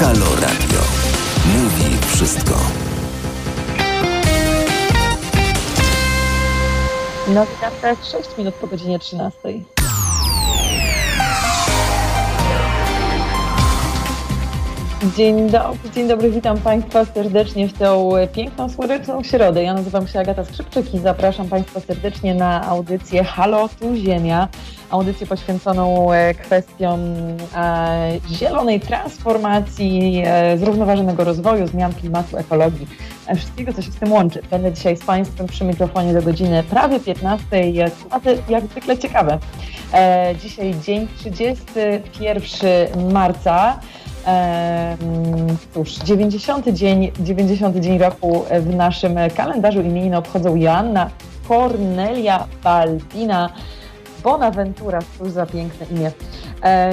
Halo Radio. Mówi wszystko. No witam teraz 6 minut po godzinie 13. Dzień dobry, dzień dobry, witam Państwa serdecznie w tą piękną, słoneczną środę. Ja nazywam się Agata Skrzypczyk i zapraszam Państwa serdecznie na audycję Halo Tu Ziemia. Audycję poświęconą e, kwestiom e, zielonej transformacji, e, zrównoważonego rozwoju, zmian klimatu, ekologii, wszystkiego, co się z tym łączy. Będę dzisiaj z Państwem przy mikrofonie do godziny prawie 15. Tematy jak zwykle ciekawe. Dzisiaj dzień 31 marca. Cóż, 90 dzień, 90 dzień roku w naszym kalendarzu imieniny obchodzą Joanna Cornelia Baldina Bonaventura, cóż za piękne imię.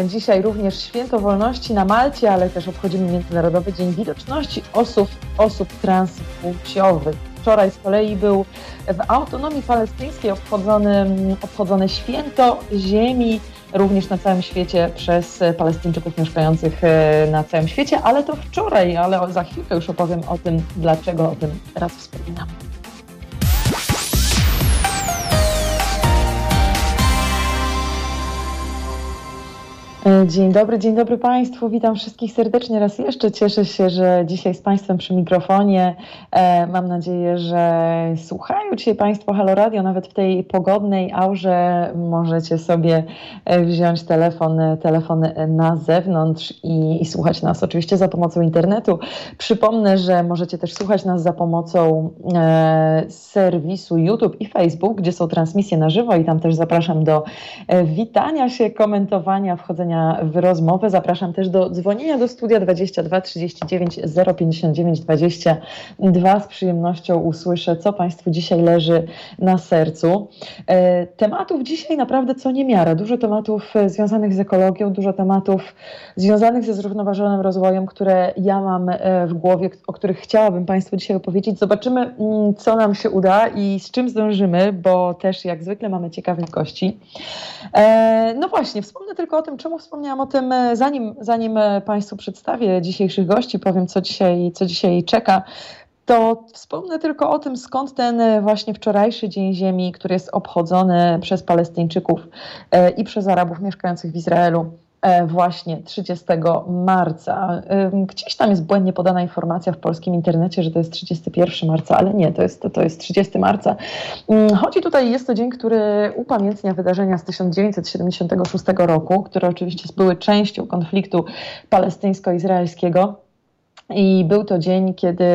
Dzisiaj również Święto Wolności na Malcie, ale też obchodzimy Międzynarodowy Dzień Widoczności osób, osób transpłciowych. Wczoraj z kolei był w autonomii palestyńskiej obchodzony, obchodzone święto ziemi również na całym świecie przez Palestyńczyków mieszkających e, na całym świecie, ale to wczoraj, ale za chwilkę już opowiem o tym, dlaczego o tym teraz wspominam. Dzień dobry, dzień dobry Państwu. Witam wszystkich serdecznie raz jeszcze. Cieszę się, że dzisiaj z Państwem przy mikrofonie. E, mam nadzieję, że słuchają dzisiaj Państwo Halo Radio. Nawet w tej pogodnej aurze możecie sobie e, wziąć telefon, telefon na zewnątrz i, i słuchać nas oczywiście za pomocą internetu. Przypomnę, że możecie też słuchać nas za pomocą e, serwisu YouTube i Facebook, gdzie są transmisje na żywo i tam też zapraszam do witania się, komentowania, wchodzenia w rozmowę. Zapraszam też do dzwonienia do studia 22 39 059 22. Z przyjemnością usłyszę, co Państwu dzisiaj leży na sercu. E, tematów dzisiaj naprawdę co niemiara. Dużo tematów e, związanych z ekologią, dużo tematów związanych ze zrównoważonym rozwojem, które ja mam e, w głowie, o których chciałabym Państwu dzisiaj opowiedzieć. Zobaczymy, mm, co nam się uda i z czym zdążymy, bo też jak zwykle mamy ciekawych gości. No właśnie, wspomnę tylko o tym, czemu wspomniałam o tym, e, zanim, zanim e, Państwu przedstawię dzisiejszych gości, powiem, co dzisiaj, co dzisiaj czeka to wspomnę tylko o tym, skąd ten e, właśnie wczorajszy Dzień Ziemi, który jest obchodzony przez Palestyńczyków i przez Arabów mieszkających w Izraelu właśnie 30 marca. Gdzieś tam jest błędnie podana informacja w polskim internecie, że to jest 31 marca, ale nie, to jest, to jest 30 marca. Chodzi tutaj, jest to dzień, który upamiętnia wydarzenia z 1976 roku, które oczywiście były częścią konfliktu palestyńsko-izraelskiego. I był to dzień, kiedy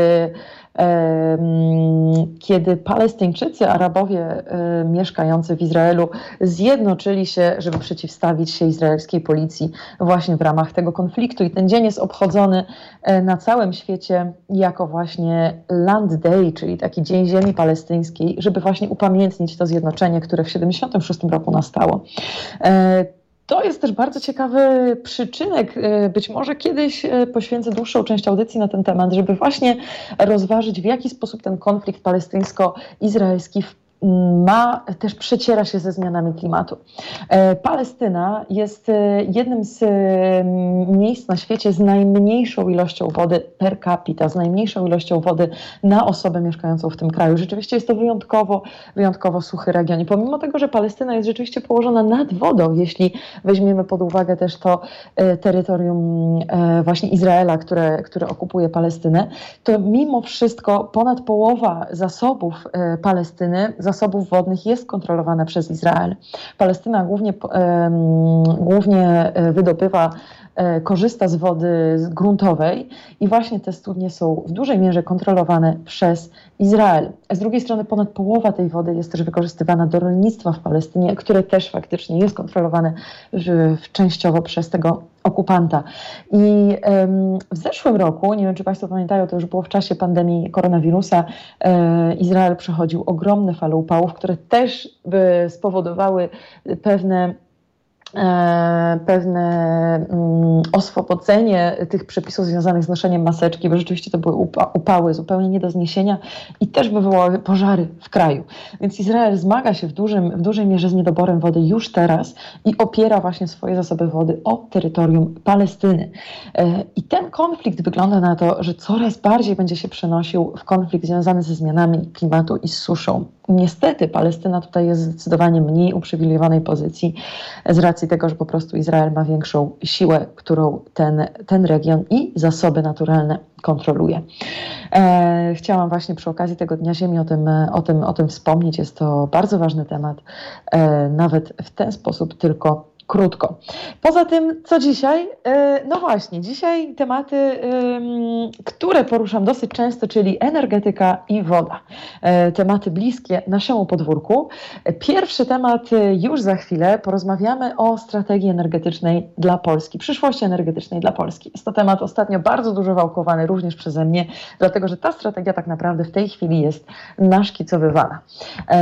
kiedy Palestyńczycy, Arabowie e, mieszkający w Izraelu zjednoczyli się, żeby przeciwstawić się izraelskiej policji właśnie w ramach tego konfliktu. I ten dzień jest obchodzony e, na całym świecie jako właśnie Land Day, czyli taki Dzień Ziemi Palestyńskiej, żeby właśnie upamiętnić to zjednoczenie, które w 1976 roku nastało. To jest też bardzo ciekawy przyczynek. E, być może kiedyś e, poświęcę dłuższą część audycji na ten temat, żeby właśnie rozważyć, w jaki sposób ten konflikt palestyńsko-izraelski ma, też przeciera się ze zmianami klimatu. E, Palestyna jest e, jednym z miejsc na świecie z najmniejszą ilością wody per capita, z najmniejszą ilością wody na osobę mieszkającą w tym kraju. Rzeczywiście jest to wyjątkowo, wyjątkowo suchy region. I pomimo tego, że Palestyna jest rzeczywiście położona nad wodą, jeśli weźmiemy pod uwagę też to e, terytorium właśnie Izraela, które, które okupuje Palestynę, to mimo wszystko ponad połowa zasobów Palestyny, zasobów wodnych jest kontrolowana przez Izrael. Palestyna głównie, głównie e, wydobywa korzysta z wody gruntowej i właśnie te studnie są w dużej mierze kontrolowane przez Izrael. Z drugiej strony ponad połowa tej wody jest też wykorzystywana do rolnictwa w Palestynie, które też faktycznie jest kontrolowane częściowo przez tego okupanta. I w zeszłym roku, nie wiem czy Państwo pamiętają, to już było w czasie pandemii koronawirusa, e, Izrael przechodził ogromne fale upałów, które też by spowodowały pewne E, pewne mm, oswobodzenie tych przepisów związanych z noszeniem maseczki, bo rzeczywiście to były upały zupełnie nie do zniesienia i też wywołały pożary w kraju. Więc Izrael zmaga się w, dużym, w dużej mierze z niedoborem wody już teraz i opiera właśnie swoje zasoby wody o terytorium Palestyny. E, I ten konflikt wygląda na to, że coraz bardziej będzie się przenosił w konflikt związany ze zmianami klimatu i z suszą. Niestety Palestyna tutaj jest zdecydowanie mniej uprzywilejowanej pozycji z racji tego, że po prostu Izrael ma większą siłę, którą ten, ten region i zasoby naturalne kontroluje. E, chciałam właśnie przy okazji tego Dnia Ziemi o tym, o tym, o tym wspomnieć. Jest to bardzo ważny temat, e, nawet w ten sposób tylko krótko. Poza tym, co dzisiaj? E, no właśnie, dzisiaj tematy, które poruszam dosyć często, czyli energetyka i woda. E, tematy bliskie naszemu podwórku. Pierwszy temat e, już za chwilę. Porozmawiamy o strategii energetycznej dla Polski, przyszłości energetycznej dla Polski. Jest to temat ostatnio bardzo dużo wałkowany również przeze mnie, dlatego że ta strategia tak naprawdę w tej chwili jest naszkicowywana.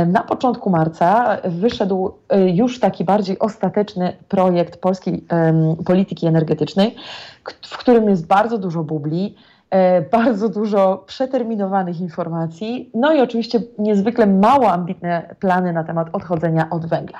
Na początku marca wyszedł już taki bardziej ostateczny projekt polskiej polityki energetycznej, w którym jest bardzo dużo bubli, e, bardzo dużo przeterminowanych informacji, no i oczywiście niezwykle mało ambitne plany na temat odchodzenia od węgla.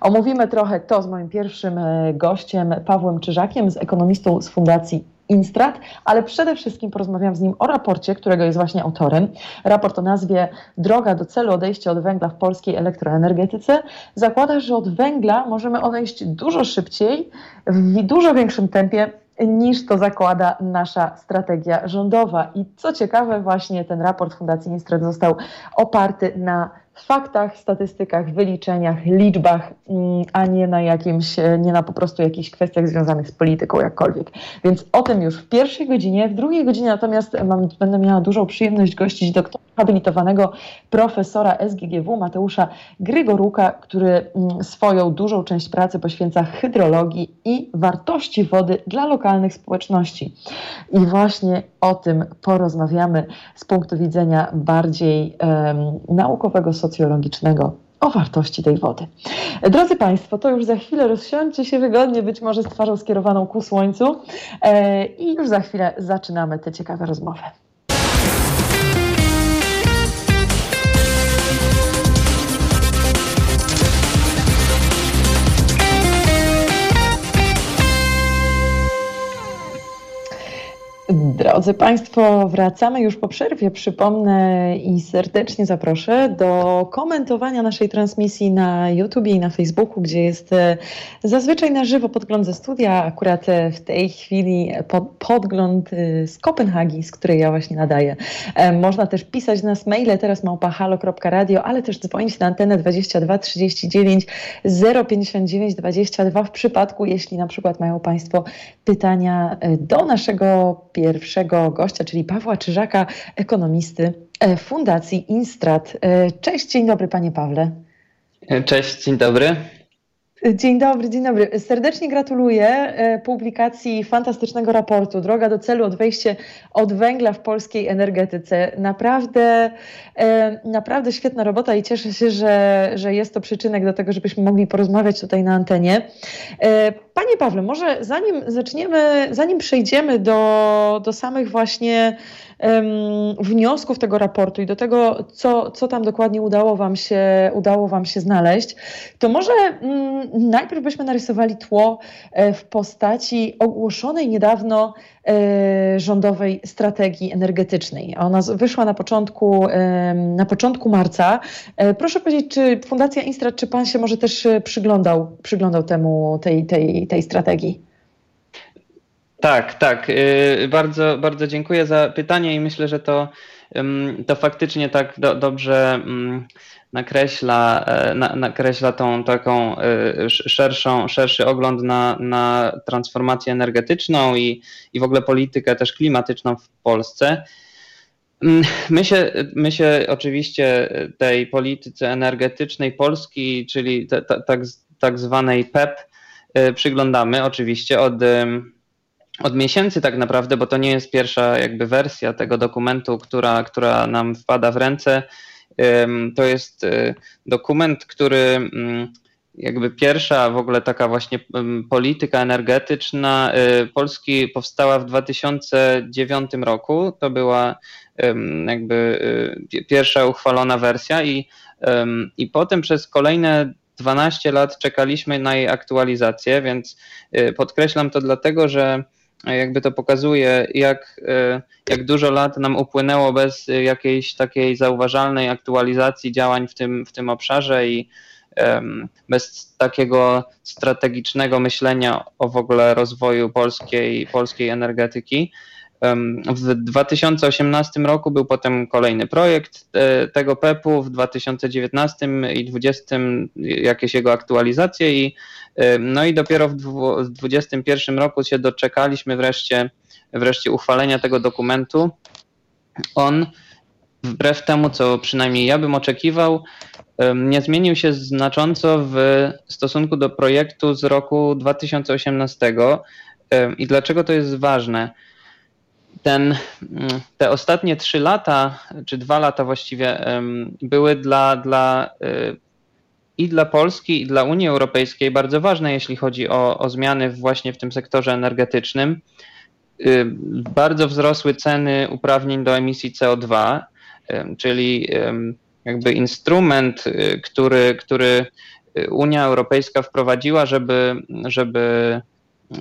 Omówimy trochę to z moim pierwszym e, gościem, Pawłem Czyżakiem, z ekonomistą z Fundacji Instrat, ale przede wszystkim porozmawiam z nim o raporcie, którego jest właśnie autorem. Raport o nazwie Droga do celu odejścia od węgla w polskiej elektroenergetyce zakłada, że od węgla możemy odejść dużo szybciej, w dużo większym tempie niż to zakłada nasza strategia rządowa. I co ciekawe, właśnie ten raport Fundacji Instrat został oparty na faktach, statystykach, wyliczeniach, liczbach, mm, a nie na jakimś, e, nie na po prostu jakichś kwestiach związanych z polityką jakkolwiek. Więc o tym już w pierwszej godzinie. W drugiej godzinie natomiast mam, będę miała dużą przyjemność gościć doktora habilitowanego profesora SGGW Mateusza Grygoruka, który mm, swoją dużą część pracy poświęca hydrologii i wartości wody dla lokalnych społeczności. I właśnie o tym porozmawiamy z punktu widzenia bardziej um, naukowego, socjologicznego o wartości tej wody. Drodzy Państwo, to już za chwilę rozsiądźcie się wygodnie, być może z twarzą skierowaną ku słońcu e, i już za chwilę zaczynamy tę ciekawe rozmowę. Drodzy Państwo, wracamy już po przerwie. Przypomnę i serdecznie zaproszę do komentowania naszej transmisji na YouTube i na Facebooku, gdzie jest e, zazwyczaj na żywo podgląd ze studia. Akurat e, w tej chwili podgląd e, z Kopenhagi, z której ja właśnie nadaję. Można też pisać nas maile, teraz małpa halo.radio, ale też dzwonić na antenę 22 39 059 22 w przypadku, jeśli na przykład mają Państwo pytania do naszego pierwszego gościa, czyli Pawła Czyżaka, ekonomisty e, Fundacji Instrat. E, cześć, dzień dobry panie Pawle. Cześć, dzień dobry. Dzień dobry, dzień dobry. Serdecznie gratuluję e, publikacji fantastycznego raportu Droga do celu, odwejście od węgla w polskiej energetyce. Naprawdę, naprawdę świetna robota i cieszę się, że, że jest to przyczynek do tego, żebyśmy mogli porozmawiać tutaj na antenie. Panie Pawle, może zanim zaczniemy, zanim przejdziemy do, do samych właśnie wniosków tego raportu i do tego, co, co tam dokładnie udało wam, się, udało Wam się znaleźć, to może um, najpierw byśmy narysowali tło e, w postaci ogłoszonej niedawno e, rządowej strategii energetycznej. Ona wyszła na początku, na początku marca. E, proszę powiedzieć, czy Fundacja Instrat, czy Pan się może też przyglądał, przyglądał temu, tej, tej, tej strategii? Tak, tak. Y, bardzo, bardzo dziękuję za pytanie i myślę, że to, to faktycznie tak do, dobrze nakreśla, e, na, nakreśla tą taką e, szerszą, szerszy ogląd na, na transformację energetyczną i, i w ogóle politykę też klimatyczną w Polsce. My się, my się oczywiście tej polityce energetycznej Polski, czyli tak, tak zwanej PEP, e przyglądamy oczywiście od od miesięcy tak naprawdę, bo to nie jest pierwsza jakby wersja tego dokumentu, która, która nam wpada w ręce. To jest y, dokument, który mm, jakby pierwsza w ogóle taka właśnie polityka energetyczna Polski powstała w 2009 roku. To była jakby pierwsza uchwalona wersja i, i potem przez kolejne 12 lat czekaliśmy na jej aktualizację, więc podkreślam to dlatego, że jakby to pokazuje, jak, e, jak dużo lat nam upłynęło bez jakiejś takiej zauważalnej aktualizacji działań w tym, w tym obszarze i bez takiego strategicznego myślenia o w ogóle rozwoju polskiej, polskiej energetyki. W 2018 roku był potem kolejny projekt e, tego PEP-u, w 2019 i 2020 jakieś jego aktualizacje i no i dopiero w 2021 roku się doczekaliśmy wreszcie, wreszcie uchwalenia tego dokumentu. On wbrew temu, co przynajmniej ja bym oczekiwał, nie zmienił się znacząco w stosunku do projektu z roku 2018. I dlaczego to jest ważne? Ten, mm, te ostatnie trzy lata, czy dwa lata właściwie, były dla, dla y, i dla Polski, i dla Unii Europejskiej bardzo ważne, jeśli chodzi o, o zmiany właśnie w tym sektorze energetycznym. Y, bardzo wzrosły ceny uprawnień do emisji CO2, czyli jakby instrument, y, który, który Unia Europejska wprowadziła, żeby, żeby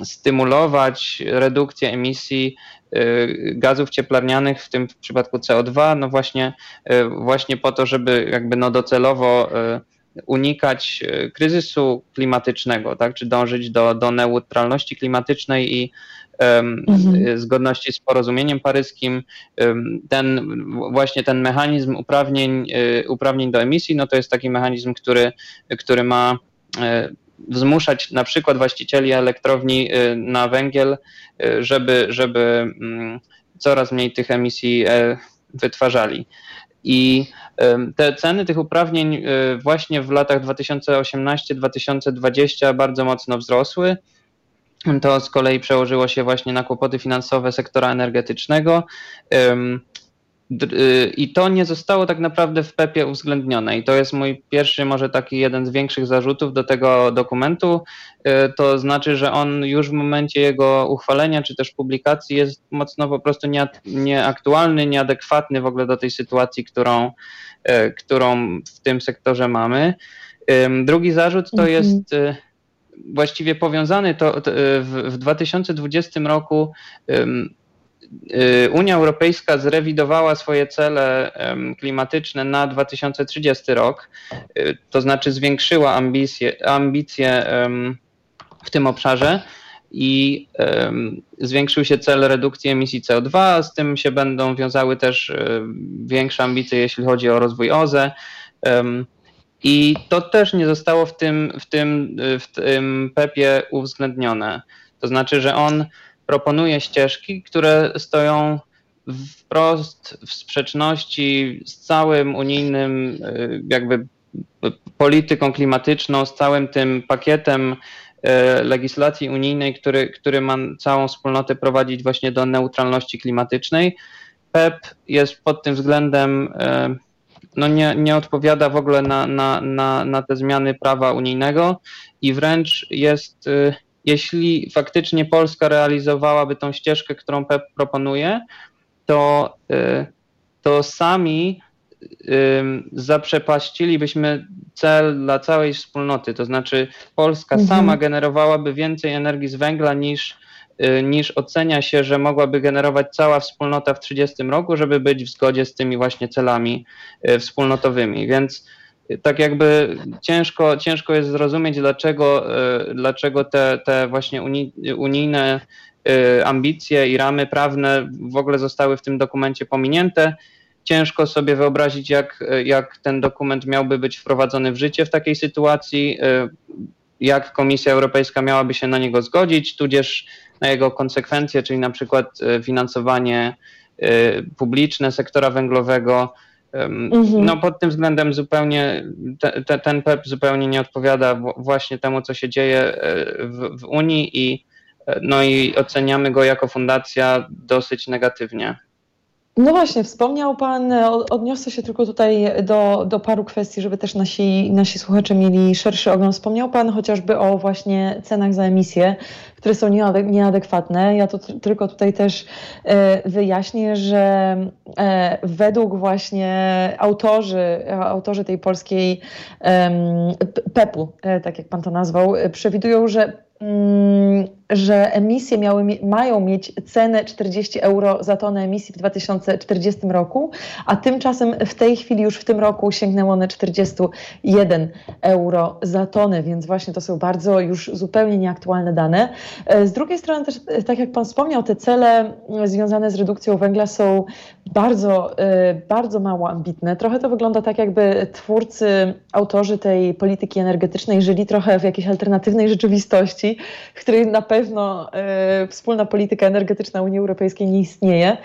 stymulować redukcję emisji y, gazów cieplarnianych, w tym w przypadku CO2, no właśnie, y, właśnie po to, żeby jakby no docelowo y, unikać kryzysu klimatycznego, tak, czy dążyć do, do neutralności klimatycznej i mhm. zgodności z porozumieniem paryskim. Ten właśnie ten mechanizm uprawnień, uprawnień do emisji, no to jest taki mechanizm, który, który ma zmuszać na przykład właścicieli elektrowni y, na węgiel, y, żeby, żeby mm, coraz mniej tych emisji e, wytwarzali. I te ceny tych uprawnień y, właśnie w latach 2018-2020 bardzo mocno wzrosły. To z kolei przełożyło się właśnie na kłopoty finansowe sektora energetycznego. Y, I to nie zostało tak naprawdę w PEP-ie uwzględnione. I to jest mój pierwszy, może taki jeden z większych zarzutów do tego dokumentu. Y, to znaczy, że on już w momencie jego uchwalenia czy też publikacji jest mocno po prostu nieaktualny, nieadekwatny w ogóle do tej sytuacji, którą, y, którą w tym sektorze mamy. Drugi zarzut to mhm. jest właściwie powiązany to w 2020 roku Unia Europejska zrewidowała swoje cele klimatyczne na 2030 rok, y, to znaczy zwiększyła ambicje, ambicje w tym obszarze i zwiększył się cel redukcji emisji CO2, z tym się będą wiązały też y, większe ambicje, jeśli chodzi o rozwój OZE. I to też nie zostało w tym, w tym, w tym PEP-ie uwzględnione. To znaczy, że on proponuje ścieżki, które stoją wprost w sprzeczności z całym unijnym y, jakby polityką klimatyczną, z całym tym pakietem y, legislacji unijnej, który, który ma całą wspólnotę prowadzić właśnie do neutralności klimatycznej. PEP jest pod tym względem, y, no nie, nie odpowiada w ogóle na, na, na, na te zmiany prawa unijnego i wręcz jest jeśli faktycznie Polska realizowałaby tą ścieżkę, którą PEP proponuje, to, y, to sami zaprzepaścilibyśmy cel dla całej wspólnoty. To znaczy, Polska mhm. sama generowałaby więcej energii z węgla niż, y, niż ocenia się, że mogłaby generować cała wspólnota w 30 roku, żeby być w zgodzie z tymi właśnie celami y, wspólnotowymi. Więc tak jakby ciężko, ciężko jest zrozumieć, dlaczego, e, dlaczego te, te właśnie unijne e, ambicje i ramy prawne w ogóle zostały w tym dokumencie pominięte. Ciężko sobie wyobrazić, jak, jak ten dokument miałby być wprowadzony w życie w takiej sytuacji, e, jak Komisja Europejska miałaby się na niego zgodzić, tudzież na jego konsekwencje, czyli na przykład finansowanie publiczne sektora węglowego, Mhm. No pod tym względem zupełnie te, te, ten PEP zupełnie nie odpowiada właśnie temu, co się dzieje e, w, w Unii i e, no i oceniamy go jako fundacja dosyć negatywnie. No właśnie, wspomniał Pan, odniosę się tylko tutaj do, do paru kwestii, żeby też nasi, nasi słuchacze mieli szerszy ogląd. Wspomniał Pan chociażby o właśnie cenach za emisję, które są nieadekwatne. Ja to tylko tutaj też e, wyjaśnię, że e, według właśnie autorzy, autorzy tej polskiej PEP-u, e, tak jak Pan to nazwał, przewidują, że Mm, że emisje miały, mają mieć cenę 40 euro za tonę emisji w 2040 roku, a tymczasem w tej chwili już w tym roku sięgnęło one 41 euro za tonę, więc właśnie to są bardzo już zupełnie nieaktualne dane. E, z drugiej strony też, e, tak jak Pan wspomniał, te cele związane z redukcją węgla są bardzo, e, bardzo mało ambitne. Trochę to wygląda tak, jakby twórcy, autorzy tej polityki energetycznej żyli trochę w jakiejś alternatywnej rzeczywistości, w której na pewno e, wspólna polityka energetyczna Unii Europejskiej nie istnieje.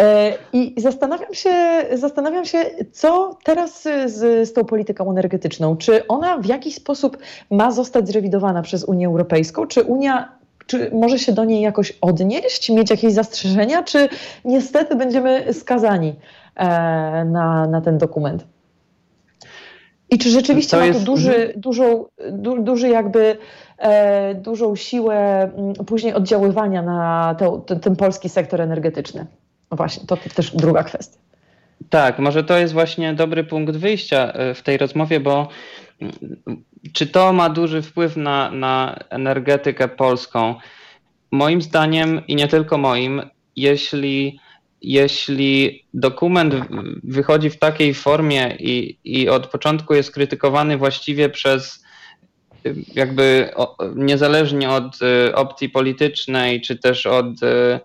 E, I zastanawiam się, zastanawiam się, co teraz z, z tą polityką energetyczną. Czy ona w jakiś sposób ma zostać zrewidowana przez Unię Europejską? Czy Unia czy może się do niej jakoś odnieść, mieć jakieś zastrzeżenia, czy niestety będziemy skazani e, na, na ten dokument? I czy rzeczywiście to ma to duży, mhm. dużą, du, duży jakby e, dużą siłę później oddziaływania na to, ten, ten polski sektor energetyczny? No właśnie, to też druga kwestia. Tak, może to jest właśnie dobry punkt wyjścia e, w tej rozmowie, bo czy to ma duży wpływ na, na energetykę polską? Moim zdaniem i nie tylko moim, jeśli jeśli dokument wychodzi w takiej formie i, i od początku jest krytykowany właściwie przez jakby niezależnie od y, opcji politycznej, czy też od y,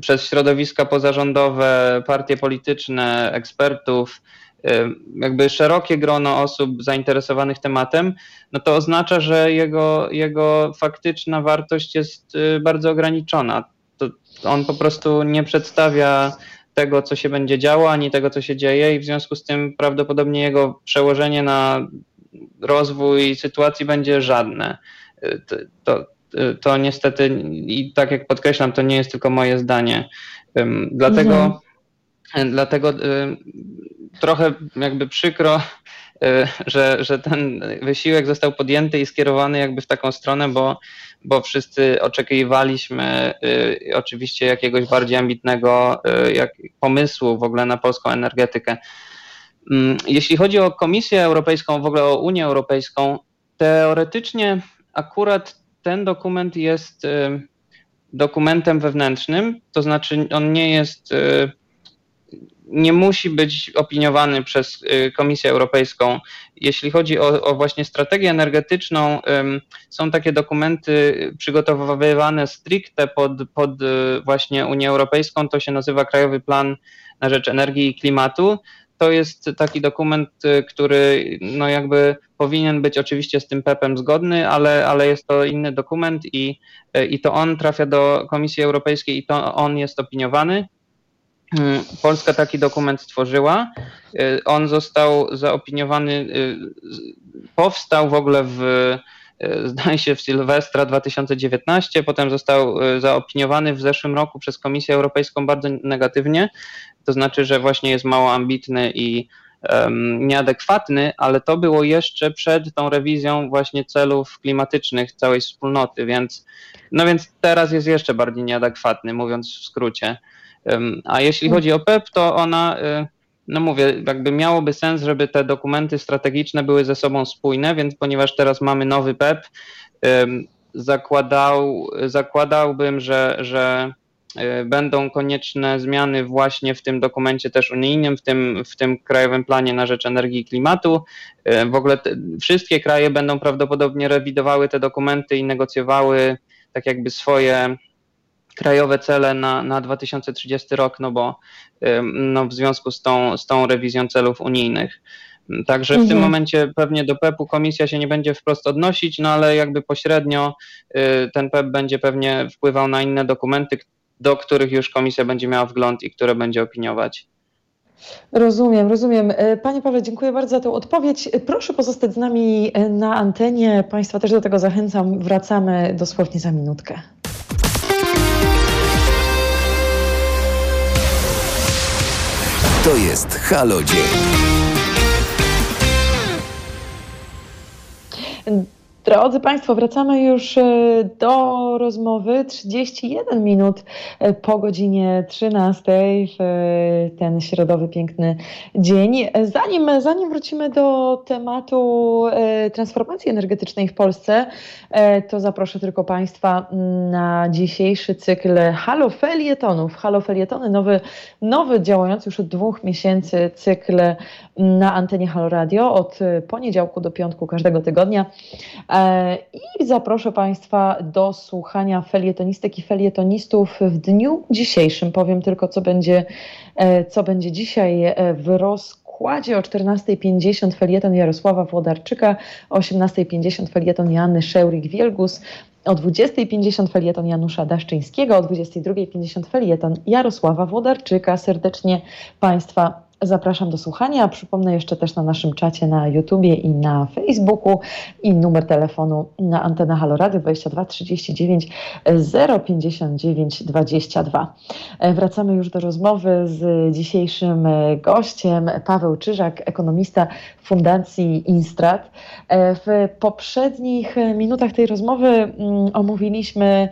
przez środowiska pozarządowe, partie polityczne, ekspertów, jakby szerokie grono osób zainteresowanych tematem, no to oznacza, że jego, jego faktyczna wartość jest bardzo ograniczona on po prostu nie przedstawia tego, co się będzie działo, ani tego, co się dzieje, i w związku z tym prawdopodobnie jego przełożenie na rozwój sytuacji będzie żadne. To, to, to niestety, i tak jak podkreślam, to nie jest tylko moje zdanie. Dlatego, mhm. Dlatego trochę jakby przykro, że, że ten wysiłek został podjęty i skierowany jakby w taką stronę, bo bo wszyscy oczekiwaliśmy y, oczywiście jakiegoś bardziej ambitnego y, jak, pomysłu w ogóle na polską energetykę. Mm, jeśli chodzi o Komisję Europejską, w ogóle o Unię Europejską, teoretycznie akurat ten dokument jest y, dokumentem wewnętrznym, to znaczy on nie jest nie musi być opiniowany przez y, Komisję Europejską. Jeśli chodzi o, o, właśnie strategię energetyczną, są takie dokumenty przygotowywane stricte pod, pod y, właśnie Unię Europejską. To się nazywa Krajowy Plan na rzecz Energii i Klimatu. To jest taki dokument, y, który no jakby powinien być oczywiście z tym PEP-em zgodny, ale, ale jest to inny dokument i, i to on trafia do Komisji Europejskiej i to on jest opiniowany. Mm, Polska taki dokument stworzyła. Y, on został zaopiniowany, y, powstał w ogóle w, y, zdaje się, w Sylwestra 2019, potem został zaopiniowany w zeszłym roku przez Komisję Europejską bardzo negatywnie. To znaczy, że właśnie jest mało ambitny i um, nieadekwatny, ale to było jeszcze przed tą rewizją właśnie celów klimatycznych całej wspólnoty, więc no więc teraz jest jeszcze bardziej nieadekwatny, mówiąc w skrócie. A jeśli chodzi o PEP, to ona, y, no mówię, jakby miałoby sens, żeby te dokumenty strategiczne były ze sobą spójne, więc ponieważ teraz mamy nowy PEP, zakładał, zakładałbym, że, że y, będą konieczne zmiany właśnie w tym dokumencie też unijnym, w tym, w tym Krajowym Planie na rzecz Energii i Klimatu. Y, w ogóle te, wszystkie kraje będą prawdopodobnie rewidowały te dokumenty i negocjowały tak jakby swoje krajowe cele na, na 2030 rok, no bo no w związku z tą, z tą rewizją celów unijnych. Także mhm. w tym mhm. momencie pewnie do PEP-u komisja się nie będzie wprost odnosić, no ale jakby pośrednio y, ten PEP będzie pewnie wpływał na inne dokumenty, do których już komisja będzie miała wgląd i które będzie opiniować. Rozumiem, rozumiem. E, panie Pawle, dziękuję bardzo za tę odpowiedź. Proszę pozostać z nami e, na antenie. Państwa też do tego zachęcam. Wracamy dosłownie za minutkę. To jest Halo Dzień. Drodzy Państwo, wracamy już e, do rozmowy 31 minut e, po godzinie 13 w e, ten środowy piękny dzień. Zanim, zanim wrócimy do tematu transformacji energetycznej w Polsce, to zaproszę tylko Państwa na dzisiejszy cykl halofeliettonów. Halofelietony, nowy, nowy działający już od dwóch miesięcy cykl na antenie Halo Radio od poniedziałku do piątku każdego tygodnia. E, I zaproszę Państwa do słuchania felietonistek i felietonistów w dniu dzisiejszym. Powiem tylko, co będzie, e, co będzie dzisiaj e, w rozkładzie. O 14.50 felieton Jarosława Włodarczyka, o 18.50 felieton Joanny Szeurik-Wielgus, o 20.50 felieton Janusza Daszczyńskiego, o 22.50 felieton Jarosława Włodarczyka. Serdecznie Państwa Zapraszam do słuchania. Przypomnę jeszcze też na naszym czacie na YouTubie i na Facebooku i numer telefonu na antenę Halo Radio 22 39 059 22. Wracamy już do rozmowy z dzisiejszym gościem Paweł Czyżak, ekonomista Fundacji Instrat. W poprzednich minutach tej rozmowy mm, omówiliśmy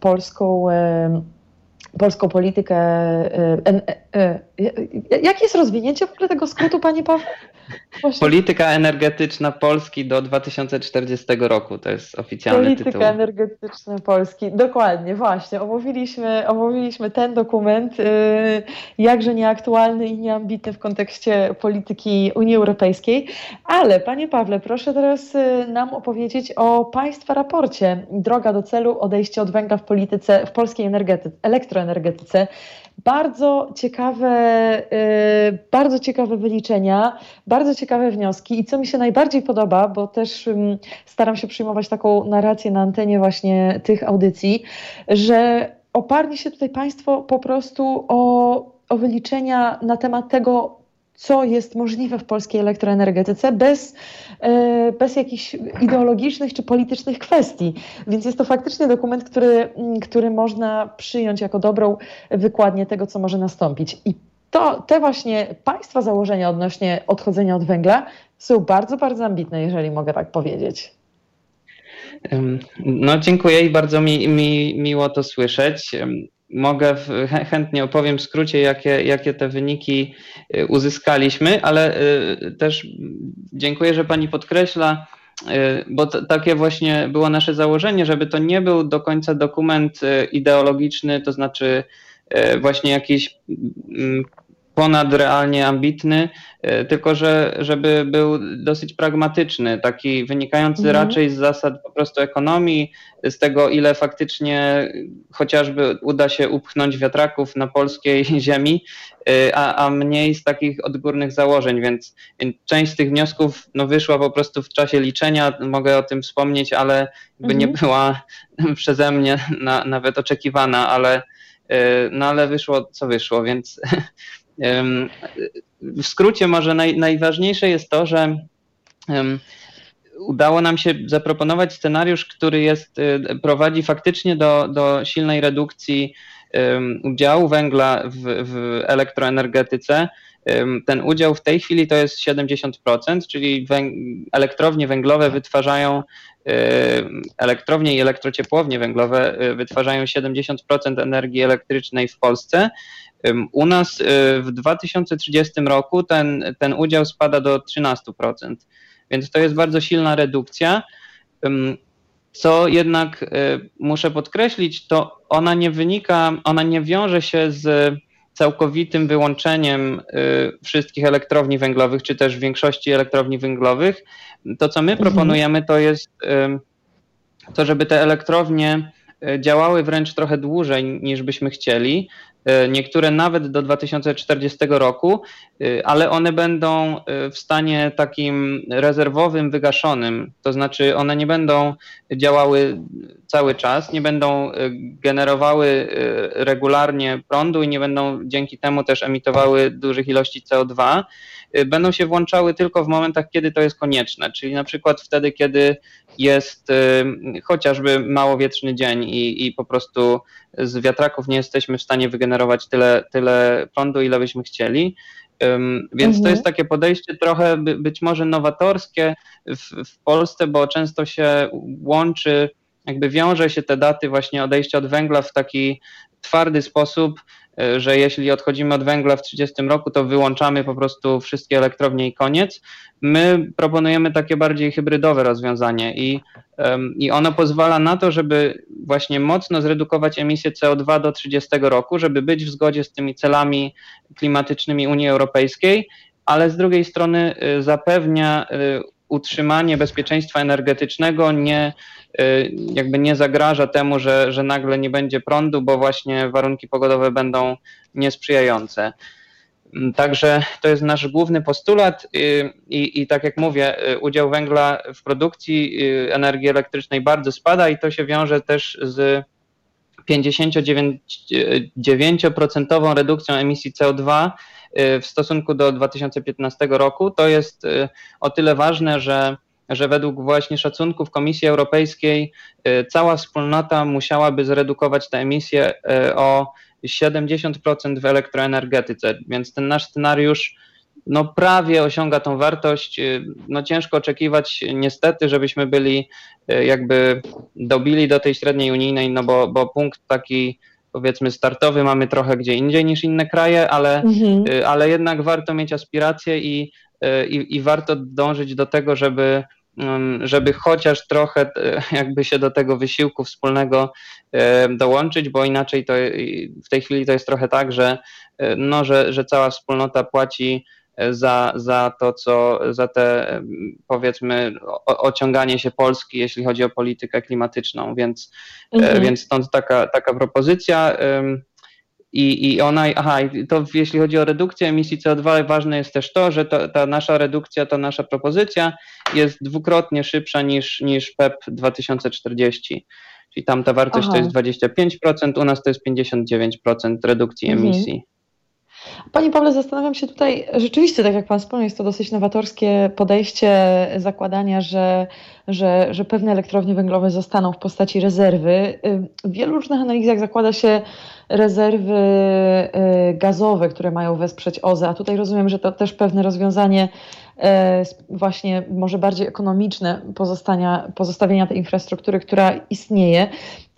polską polską politykę. E, e, e, jakie jest rozwinięcie w ogóle tego skrótu, panie Paweł? Właśnie. Polityka energetyczna Polski do 2040 roku, to jest oficjalny Polityka tytuł. Polityka energetyczna Polski, dokładnie, właśnie. Omówiliśmy, omówiliśmy ten dokument, yy, jakże nieaktualny i nieambitny w kontekście polityki Unii Europejskiej. Ale panie Pawle, proszę teraz yy, nam opowiedzieć o państwa raporcie Droga do celu, odejście od węgla w polityce, w polskiej energetyce, elektroenergetyce. Bardzo ciekawe, y, bardzo ciekawe wyliczenia, bardzo ciekawe wnioski i co mi się najbardziej podoba, bo też staram się przyjmować taką narrację na antenie właśnie tych audycji, że oparli się tutaj Państwo po prostu o, o wyliczenia na temat tego, co jest możliwe w polskiej elektroenergetyce bez, e, bez jakichś ideologicznych czy politycznych kwestii. Więc jest to faktycznie dokument, który, który można przyjąć jako dobrą wykładnię tego, co może nastąpić. I to, te właśnie państwa założenia odnośnie odchodzenia od węgla są bardzo, bardzo ambitne, jeżeli mogę tak powiedzieć. No, dziękuję i bardzo mi, mi miło to słyszeć mogę chętnie opowiem w skrócie, jakie, jakie te wyniki y, uzyskaliśmy, ale y, też dziękuję, że Pani podkreśla, y, bo to, takie właśnie było nasze założenie, żeby to nie był do końca dokument ideologiczny, to znaczy właśnie jakiś mm, ponad realnie ambitny, e, tylko że żeby był dosyć pragmatyczny, taki wynikający mhm. raczej z zasad po prostu ekonomii, z tego ile faktycznie chociażby uda się upchnąć wiatraków na polskiej ziemi, e, a, a mniej z takich odgórnych założeń, więc, część z tych wniosków no, wyszła po prostu w czasie liczenia, mogę o tym wspomnieć, ale mhm. nie była przeze mnie na, nawet oczekiwana, ale e, no ale wyszło co wyszło, więc w skrócie może naj, najważniejsze jest to, że udało nam się zaproponować scenariusz, który jest, y, prowadzi faktycznie do, do silnej redukcji udziału węgla w, w elektroenergetyce. Ten udział w tej chwili to jest 70%, czyli elektrownie węglowe wytwarzają, elektrownie i elektrociepłownie węglowe y, wytwarzają 70% energii elektrycznej w Polsce. U nas y, w 2030 roku ten, ten udział spada do 13%, więc to jest bardzo silna redukcja. Co jednak muszę podkreślić, to ona nie wynika, ona nie wiąże się z całkowitym wyłączeniem y, wszystkich elektrowni węglowych, czy też większości elektrowni węglowych. To, co my mhm. proponujemy, to jest to, żeby te elektrownie działały wręcz trochę dłużej niż byśmy chcieli, niektóre nawet do 2040 roku, e, ale one będą e, w stanie takim rezerwowym, wygaszonym, to znaczy one nie będą działały cały czas, nie będą generowały regularnie prądu i nie będą dzięki temu też emitowały dużych ilości CO2. Będą się włączały tylko w momentach, kiedy to jest konieczne, czyli na przykład wtedy, kiedy jest chociażby małowietrzny dzień i, i po prostu z wiatraków nie jesteśmy w stanie wygenerować tyle, tyle prądu, ile byśmy chcieli. Więc mhm. to jest takie podejście trochę być może nowatorskie w, w Polsce, bo często się łączy, jakby wiąże się te daty właśnie odejścia od węgla w taki twardy sposób, że jeśli odchodzimy od węgla w 30 roku, to wyłączamy po prostu wszystkie elektrownie i koniec. My proponujemy takie bardziej hybrydowe rozwiązanie i, i ono pozwala na to, żeby właśnie mocno zredukować emisję CO2 do 30 roku, żeby być w zgodzie z tymi celami klimatycznymi Unii Europejskiej, ale z drugiej strony y, zapewnia y, utrzymanie bezpieczeństwa energetycznego, nie, y, jakby nie zagraża temu, że, że nagle nie będzie prądu, bo właśnie warunki pogodowe będą niesprzyjające. Mm, także to jest nasz główny postulat y, i, i tak jak mówię, y, udział węgla w produkcji energii elektrycznej bardzo spada i to się wiąże też z 59% redukcją emisji CO2 Y, w stosunku do 2015 roku. To jest y, o tyle ważne, że że według właśnie szacunków Komisji Europejskiej cała wspólnota musiałaby zredukować te emisje o 70% w elektroenergetyce, więc ten nasz scenariusz no prawie osiąga tą wartość. No ciężko oczekiwać niestety, żebyśmy byli jakby dobili do tej średniej unijnej, no bo, bo punkt taki powiedzmy startowy mamy trochę gdzie indziej niż inne kraje, ale, mhm. Y, ale jednak warto mieć aspiracje i, y, i, i warto dążyć do tego, żeby mm, żeby chociaż trochę y, jakby się do tego wysiłku wspólnego dołączyć, bo inaczej to w tej chwili to jest trochę tak, że, no, że, że cała wspólnota płaci za, za to, co za te powiedzmy o, ociąganie się Polski, jeśli chodzi o politykę klimatyczną, więc, e, mhm. więc stąd taka, taka propozycja. I, I ona, aha, to jeśli chodzi o redukcję emisji CO2, ważne jest też to, że to, ta nasza redukcja, ta nasza propozycja jest dwukrotnie szybsza niż, niż PEP 2040. Czyli tam ta wartość aha. to jest 25%, u nas to jest 59% redukcji mhm. Panie Pawle, zastanawiam się tutaj, rzeczywiście, tak jak Pan wspomniał, jest to dosyć nowatorskie podejście zakładania, że, że, że pewne elektrownie węglowe zostaną w postaci rezerwy. W wielu różnych analizach zakłada się rezerwy y, gazowe, które mają wesprzeć OZE, a tutaj rozumiem, że to też pewne rozwiązanie e, właśnie może bardziej ekonomiczne pozostania, pozostawienia tej infrastruktury, która istnieje.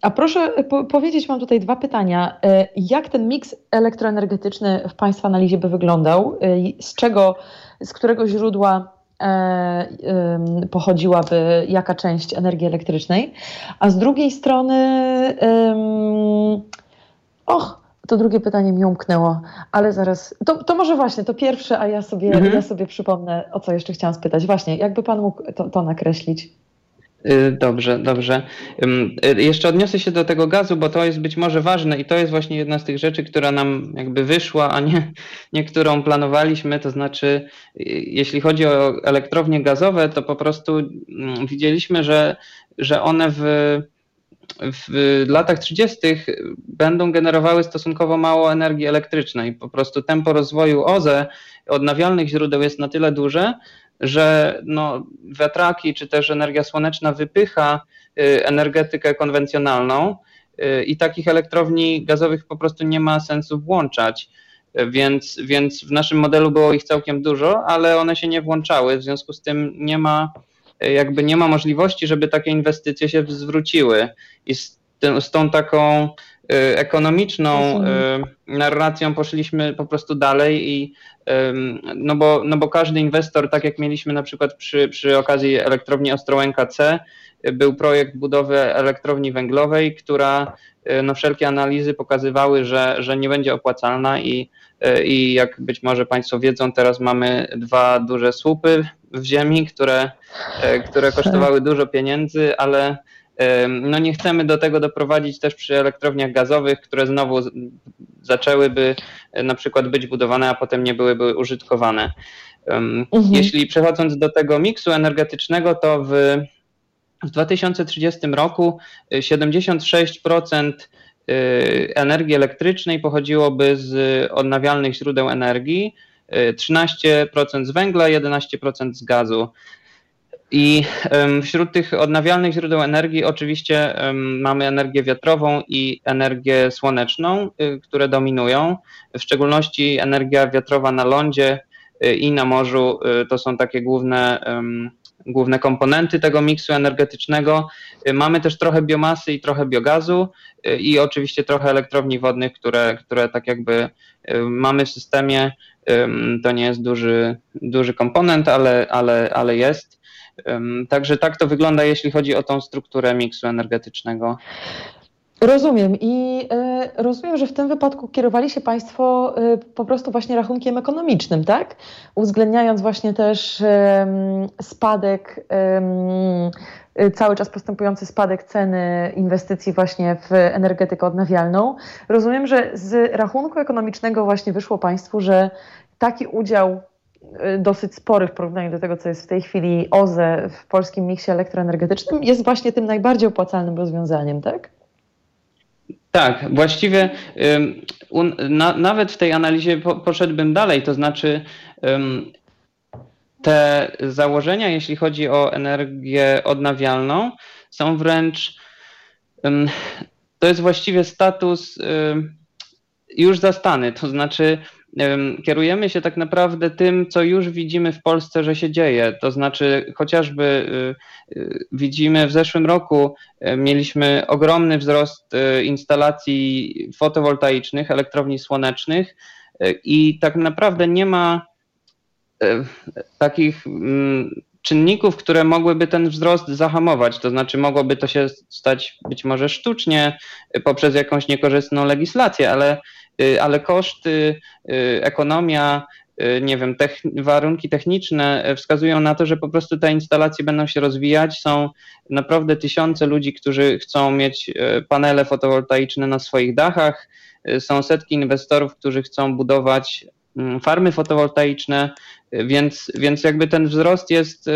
A proszę po powiedzieć, mam tutaj dwa pytania. Jak ten miks elektroenergetyczny w Państwa analizie by wyglądał? Z czego, z którego źródła e, pochodziłaby jaka część energii elektrycznej? A z drugiej strony, och, to drugie pytanie mi umknęło, ale zaraz. To, to może właśnie, to pierwsze, a ja sobie, mhm. ja sobie przypomnę, o co jeszcze chciałam spytać. Właśnie, jakby Pan mógł to, to nakreślić? Y, dobrze, dobrze. Y, jeszcze odniosę się do tego gazu, bo to jest być może ważne i to jest właśnie jedna z tych rzeczy, która nam jakby wyszła, a nie, nie którą planowaliśmy. To znaczy, y, jeśli chodzi o elektrownie gazowe, to po prostu mm, widzieliśmy, że, że one w, w latach 30. będą generowały stosunkowo mało energii elektrycznej. Po prostu tempo rozwoju OZE odnawialnych źródeł jest na tyle duże, że no, wiatraki czy też energia słoneczna wypycha y, energetykę konwencjonalną y, i takich elektrowni gazowych po prostu nie ma sensu włączać. Więc, więc w naszym modelu było ich całkiem dużo, ale one się nie włączały, w związku z tym nie ma, jakby nie ma możliwości, żeby takie inwestycje się zwróciły. I z, z tą taką ekonomiczną narracją poszliśmy po prostu dalej i no bo, no bo każdy inwestor, tak jak mieliśmy na przykład przy, przy okazji elektrowni Ostrołęka C, był projekt budowy elektrowni węglowej, która no wszelkie analizy pokazywały, że, że nie będzie opłacalna i, e, i jak być może Państwo wiedzą, teraz mamy dwa duże słupy w ziemi, które, e, które kosztowały dużo pieniędzy, ale no nie chcemy do tego doprowadzić też przy elektrowniach gazowych, które znowu zaczęłyby na przykład być budowane, a potem nie byłyby użytkowane. Mhm. Jeśli przechodząc do tego miksu energetycznego, to w, w 2030 roku 76% e, e, energii elektrycznej pochodziłoby z odnawialnych źródeł energii, 13% z węgla, 11% z gazu. I wśród tych odnawialnych źródeł energii oczywiście mamy energię wiatrową i energię słoneczną, y, które dominują. W szczególności energia wiatrowa na lądzie y, i na morzu y, to są takie główne, główne komponenty tego miksu energetycznego. Mamy też trochę biomasy i trochę biogazu i oczywiście trochę elektrowni wodnych, które, które tak jakby mamy w systemie. To nie jest duży, duży komponent, ale, ale, ale jest. Także tak to wygląda, jeśli chodzi o tą strukturę miksu energetycznego. Rozumiem i y, rozumiem, że w tym wypadku kierowali się Państwo y, po prostu właśnie rachunkiem ekonomicznym, tak? Uwzględniając właśnie też y, spadek, cały czas postępujący spadek ceny inwestycji właśnie w energetykę odnawialną. Rozumiem, że z rachunku ekonomicznego właśnie wyszło Państwu, że taki udział dosyć spory w porównaniu do tego, co jest w tej chwili OZE w polskim miksie elektroenergetycznym, jest właśnie tym najbardziej opłacalnym rozwiązaniem, tak? Tak, właściwie na, nawet w tej analizie po, poszedłbym dalej, to znaczy te założenia, jeśli chodzi o energię odnawialną, są wręcz, to jest właściwie status już zastany, to znaczy kierujemy się tak naprawdę tym, co już widzimy w Polsce, że się dzieje. To znaczy, chociażby y, y, widzimy w zeszłym roku y, mieliśmy ogromny wzrost instalacji fotowoltaicznych, elektrowni słonecznych i tak naprawdę nie ma takich mm, czynników, które mogłyby ten wzrost zahamować. To znaczy, mogłoby to się stać być może sztucznie poprzez jakąś niekorzystną legislację, ale ale koszty, y, ekonomia, y, nie wiem, warunki techniczne wskazują na to, że po prostu te instalacje będą się rozwijać. Są naprawdę tysiące ludzi, którzy chcą mieć panele fotowoltaiczne na swoich dachach. Są setki inwestorów, którzy chcą budować mm, farmy fotowoltaiczne, więc, więc jakby ten wzrost jest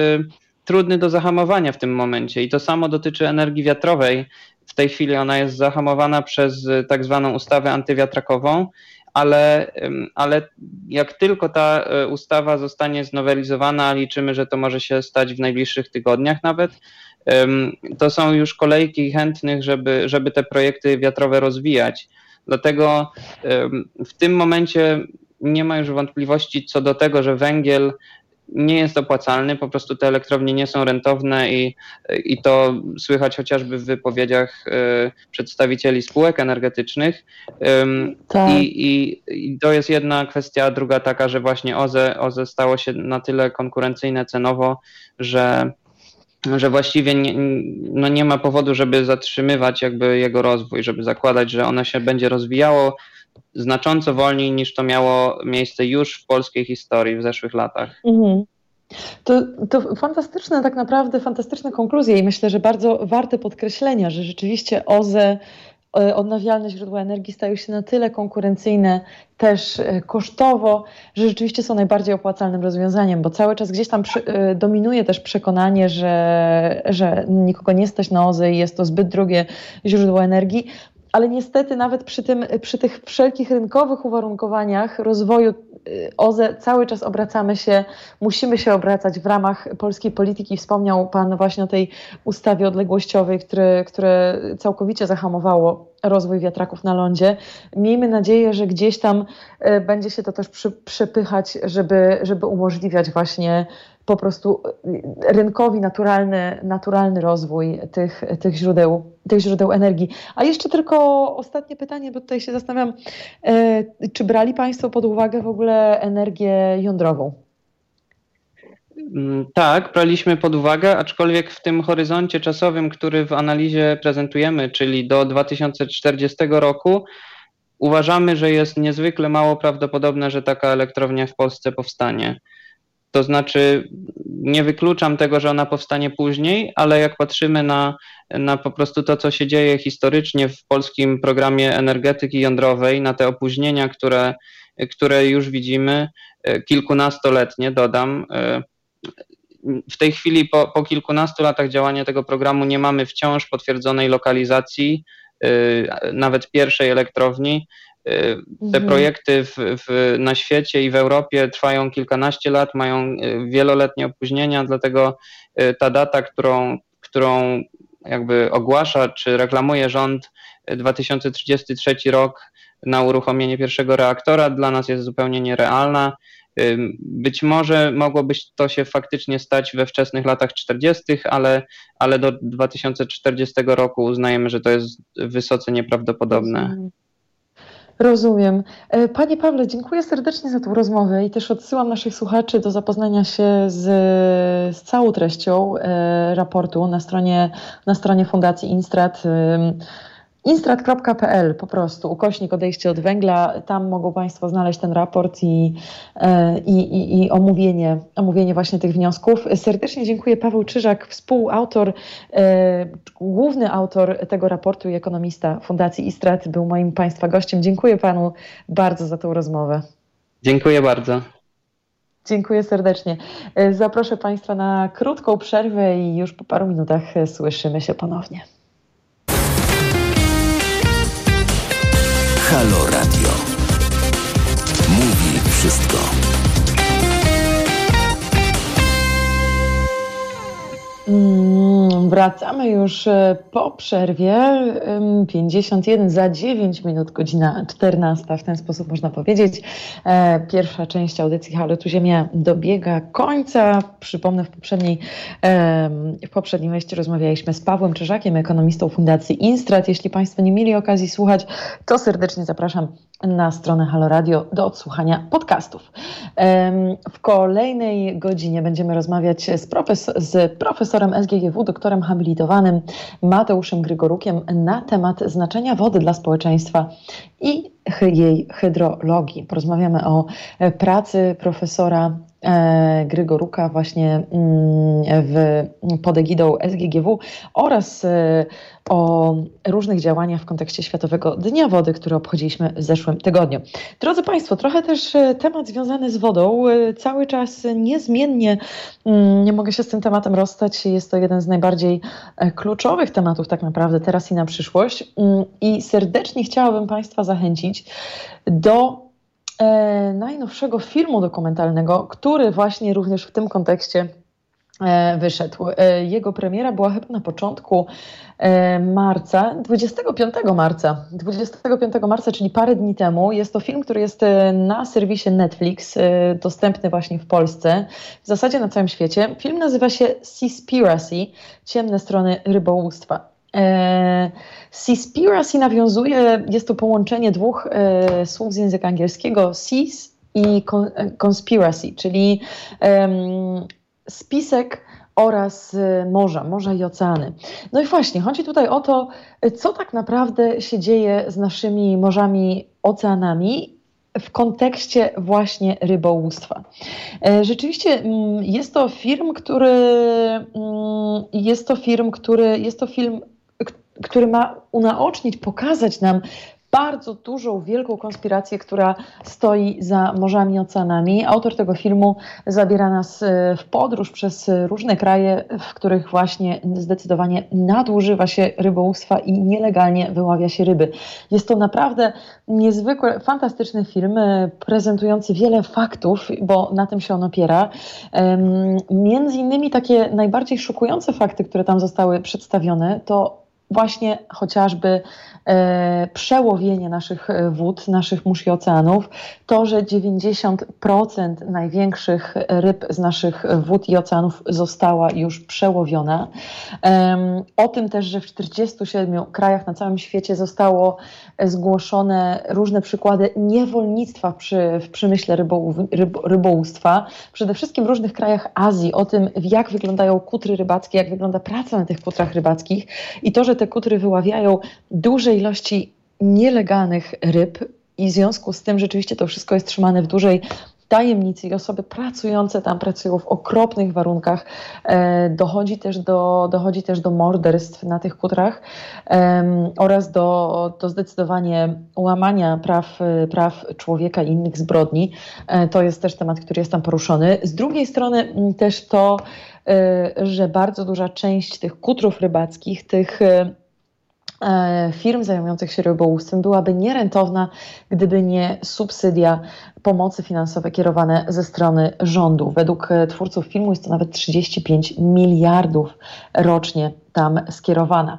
trudny do zahamowania w tym momencie. I to samo dotyczy energii wiatrowej. W tej chwili ona jest zahamowana przez y, tak zwaną ustawę antywiatrakową, ale, ale jak tylko ta y, ustawa zostanie znowelizowana, liczymy, że to może się stać w najbliższych tygodniach nawet, to są już kolejki chętnych, żeby, żeby te projekty wiatrowe rozwijać. Dlatego w tym momencie nie ma już wątpliwości co do tego, że węgiel nie jest opłacalny, po prostu te elektrownie nie są rentowne i, i to słychać chociażby w wypowiedziach y, przedstawicieli spółek energetycznych. Tak. I, i, I, to jest jedna kwestia, druga taka, że właśnie OZE, OZE stało się na tyle konkurencyjne cenowo, że że właściwie nie, no nie ma powodu, żeby zatrzymywać jakby jego rozwój, żeby zakładać, że ono się będzie rozwijało znacząco wolniej niż to miało miejsce już w polskiej historii w zeszłych latach. Mhm. To, to fantastyczne, tak naprawdę fantastyczne konkluzje i myślę, że bardzo warte podkreślenia, że rzeczywiście OZE, e, odnawialne źródła energii stają się na tyle konkurencyjne też e, kosztowo, że rzeczywiście są najbardziej opłacalnym rozwiązaniem, bo cały czas gdzieś tam przy, e, dominuje też przekonanie, że, że nikogo nie stać na OZE i jest to zbyt drogie źródło energii, ale niestety nawet przy, tym, przy tych wszelkich rynkowych uwarunkowaniach rozwoju y, OZE cały czas obracamy się, musimy się obracać w ramach polskiej polityki. Wspomniał Pan właśnie o tej ustawie odległościowej, które, które całkowicie zahamowało rozwój wiatraków na lądzie. Miejmy nadzieję, że gdzieś tam y, będzie się to też przy, przepychać, żeby, żeby umożliwiać właśnie po prostu y, rynkowi naturalny, naturalny rozwój tych, tych, źródeł, tych źródeł energii. A jeszcze tylko ostatnie pytanie, bo tutaj się zastanawiam, e, czy brali Państwo pod uwagę w ogóle energię jądrową? Mm, tak, braliśmy pod uwagę, aczkolwiek w tym horyzoncie czasowym, który w analizie prezentujemy, czyli do 2040 roku, uważamy, że jest niezwykle mało prawdopodobne, że taka elektrownia w Polsce powstanie. To znaczy, nie wykluczam tego, że ona powstanie później, ale jak patrzymy na, na po prostu to, co się dzieje historycznie w polskim programie energetyki jądrowej, na te opóźnienia, które, które już widzimy, e, kilkunastoletnie, dodam. E, w tej chwili, po, po kilkunastu latach działania tego programu, nie mamy wciąż potwierdzonej lokalizacji, e, nawet pierwszej elektrowni. Te mhm. projekty w, w, na świecie i w Europie trwają kilkanaście lat, mają wieloletnie opóźnienia, dlatego ta data, którą, którą jakby ogłasza czy reklamuje rząd 2033 rok na uruchomienie pierwszego reaktora dla nas jest zupełnie nierealna. Być może mogłoby to się faktycznie stać we wczesnych latach 40., ale, ale do 2040 roku uznajemy, że to jest wysoce nieprawdopodobne. Rozumiem. E, panie Pawle, dziękuję serdecznie za tą rozmowę i też odsyłam naszych słuchaczy do zapoznania się z, z całą treścią e, raportu na stronie, na stronie Fundacji Instrat. Instrat.pl po prostu, ukośnik odejście od węgla, tam mogą Państwo znaleźć ten raport i, e, i, i, i omówienie, omówienie właśnie tych wniosków. Serdecznie dziękuję Paweł Czyżak, współautor, e, główny autor tego raportu i ekonomista Fundacji Istrat, był moim Państwa gościem. Dziękuję Panu bardzo za tą rozmowę. Dziękuję bardzo. Dziękuję serdecznie. E, zaproszę Państwa na krótką przerwę i już po paru minutach słyszymy się ponownie. Halo Radio. Mówi wszystko. Mm, wracamy już e, po przerwie. 51 za 9 minut, godzina 14. W ten sposób można powiedzieć. E, pierwsza część audycji Halo Tu Ziemia dobiega końca. Przypomnę, w poprzedniej, w poprzedniej wejściu rozmawialiśmy z Pawłem Czyżakiem, ekonomistą Fundacji Instrat. Jeśli Państwo nie mieli okazji słuchać, to serdecznie zapraszam na stronę Halo Radio do odsłuchania podcastów. W kolejnej godzinie będziemy rozmawiać z, profes z profesorem SGGW, doktorem habilitowanym Mateuszem Grygorukiem na temat znaczenia wody dla społeczeństwa i jej hydrologii. Porozmawiamy o pracy profesora E, Grygoruka właśnie mm, w, pod egidą SGGW oraz e, o różnych działaniach w kontekście Światowego Dnia Wody, który obchodziliśmy w zeszłym tygodniu. Drodzy Państwo, trochę też e, temat związany z wodą. Cały czas niezmiennie mm, nie mogę się z tym tematem rozstać. Jest to jeden z najbardziej kluczowych tematów tak naprawdę teraz i na przyszłość. Mm, I serdecznie chciałabym Państwa zachęcić do e, najnowszego filmu dokumentalnego, który właśnie również w tym kontekście e, wyszedł. E, jego premiera była chyba na początku e, marca, 25 marca, 25 marca, czyli parę dni temu. Jest to film, który jest e, na serwisie Netflix, e, dostępny właśnie w Polsce, w zasadzie na całym świecie. Film nazywa się Seaspiracy, Ciemne strony rybołówstwa. E, Seaspiracy nawiązuje, jest to połączenie dwóch e, słów z języka angielskiego, seas i e, conspiracy, czyli spisek oraz morza, morza i oceany. No i właśnie, chodzi tutaj o to, co tak naprawdę się dzieje z naszymi morzami, oceanami w kontekście właśnie rybołówstwa. Rzeczywiście jest to film, który jest to film, który jest to film który ma unaocznić, pokazać nam bardzo dużą, wielką konspirację, która stoi za morzami oceanami. Autor tego filmu zabiera nas e, w podróż przez różne kraje, w których właśnie zdecydowanie nadużywa się rybołówstwa i nielegalnie wyławia się ryby. Jest to naprawdę niezwykle fantastyczny film, e, prezentujący wiele faktów, bo na tym się on opiera. Między innymi takie najbardziej szokujące fakty, które tam zostały przedstawione, to właśnie chociażby e, przełowienie naszych e, wód, naszych mórz i oceanów, to, że 90% największych ryb z naszych wód i oceanów została już przełowiona. E, o tym też, że w 47 krajach na całym świecie zostało zgłoszone różne przykłady niewolnictwa przy, w przemyśle rybo, ryb, rybołówstwa, przede wszystkim w różnych krajach Azji, o tym, jak wyglądają kutry rybackie, jak wygląda praca na tych kutrach rybackich i to, że te kutry wyławiają duże ilości nielegalnych ryb i w związku z tym rzeczywiście to wszystko jest trzymane w dużej tajemnicy i osoby pracujące tam pracują w okropnych warunkach. E, dochodzi, też do, dochodzi też do morderstw na tych kutrach e, oraz do, do zdecydowanie łamania praw, praw człowieka i innych zbrodni. E, to jest też temat, który jest tam poruszony. Z drugiej strony też to, że bardzo duża część tych kutrów rybackich, tych E, firm zajmujących się rybołówstwem byłaby nierentowna, gdyby nie subsydia pomocy finansowe kierowane ze strony rządu. Według e, twórców filmu jest to nawet 35 miliardów rocznie tam skierowana.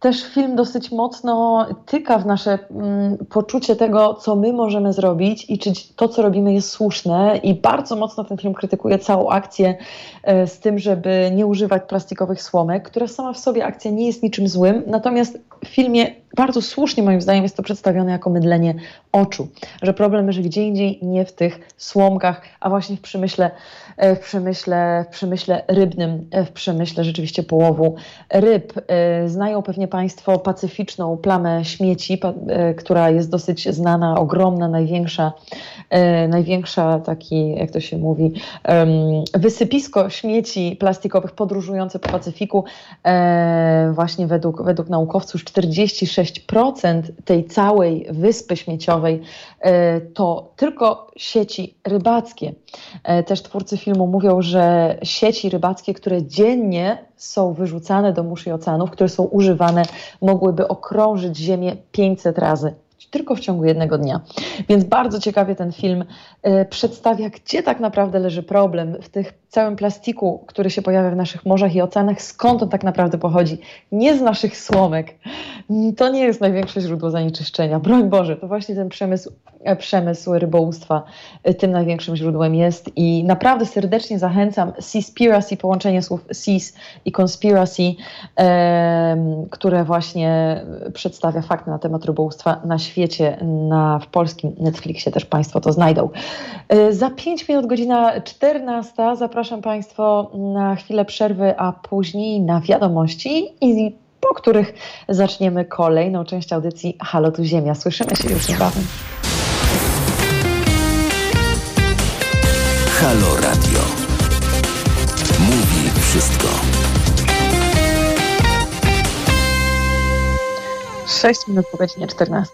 Też film dosyć mocno tyka w nasze mm, poczucie tego, co my możemy zrobić i czy to, co robimy, jest słuszne. I bardzo mocno ten film krytykuje całą akcję e, z tym, żeby nie używać plastikowych słomek, która sama w sobie akcja nie jest niczym złym. Natomiast w filmie bardzo słusznie moim zdaniem jest to przedstawione jako mydlenie oczu, że problem leży gdzie indziej, nie w tych słomkach, a właśnie w przemyśle, e, w przemyśle, w przemyśle rybnym, e, w przemyśle rzeczywiście połowu ryb. E, znają pewnie Państwo pacyficzną plamę śmieci, która jest dosyć znana, ogromna, największa, największa taki, jak to się mówi, wysypisko śmieci plastikowych podróżujące po Pacyfiku. Właśnie według, według naukowców 46% tej całej wyspy śmieciowej e, to tylko sieci rybackie. E, też twórcy filmu mówią, że sieci rybackie, które dziennie są wyrzucane do mórz i oceanów, które są używane, mogłyby okrążyć Ziemię 500 razy tylko w ciągu jednego dnia. Więc bardzo ciekawie ten film y, przedstawia, gdzie tak naprawdę leży problem w tych całym plastiku, który się pojawia w naszych morzach i oceanach, skąd on tak naprawdę pochodzi. Nie z naszych słomek. To nie jest największe źródło zanieczyszczenia. Broń Boże, to właśnie ten przemysł, e, przemysł rybołówstwa e, tym największym źródłem jest i naprawdę serdecznie zachęcam Seaspiracy, połączenie słów seas i conspiracy, e, które właśnie przedstawia fakty na temat rybołówstwa na świecie, na, w polskim Netflixie też Państwo to znajdą. E, za 5 minut godzina 14 zapraszam zapraszam Państwa na chwilę przerwy, a później na wiadomości i po których zaczniemy kolejną część audycji Halo tu Ziemia. Słyszymy się już niebawem. Halo Radio. Mówi wszystko. 6 minut po godzinie 14.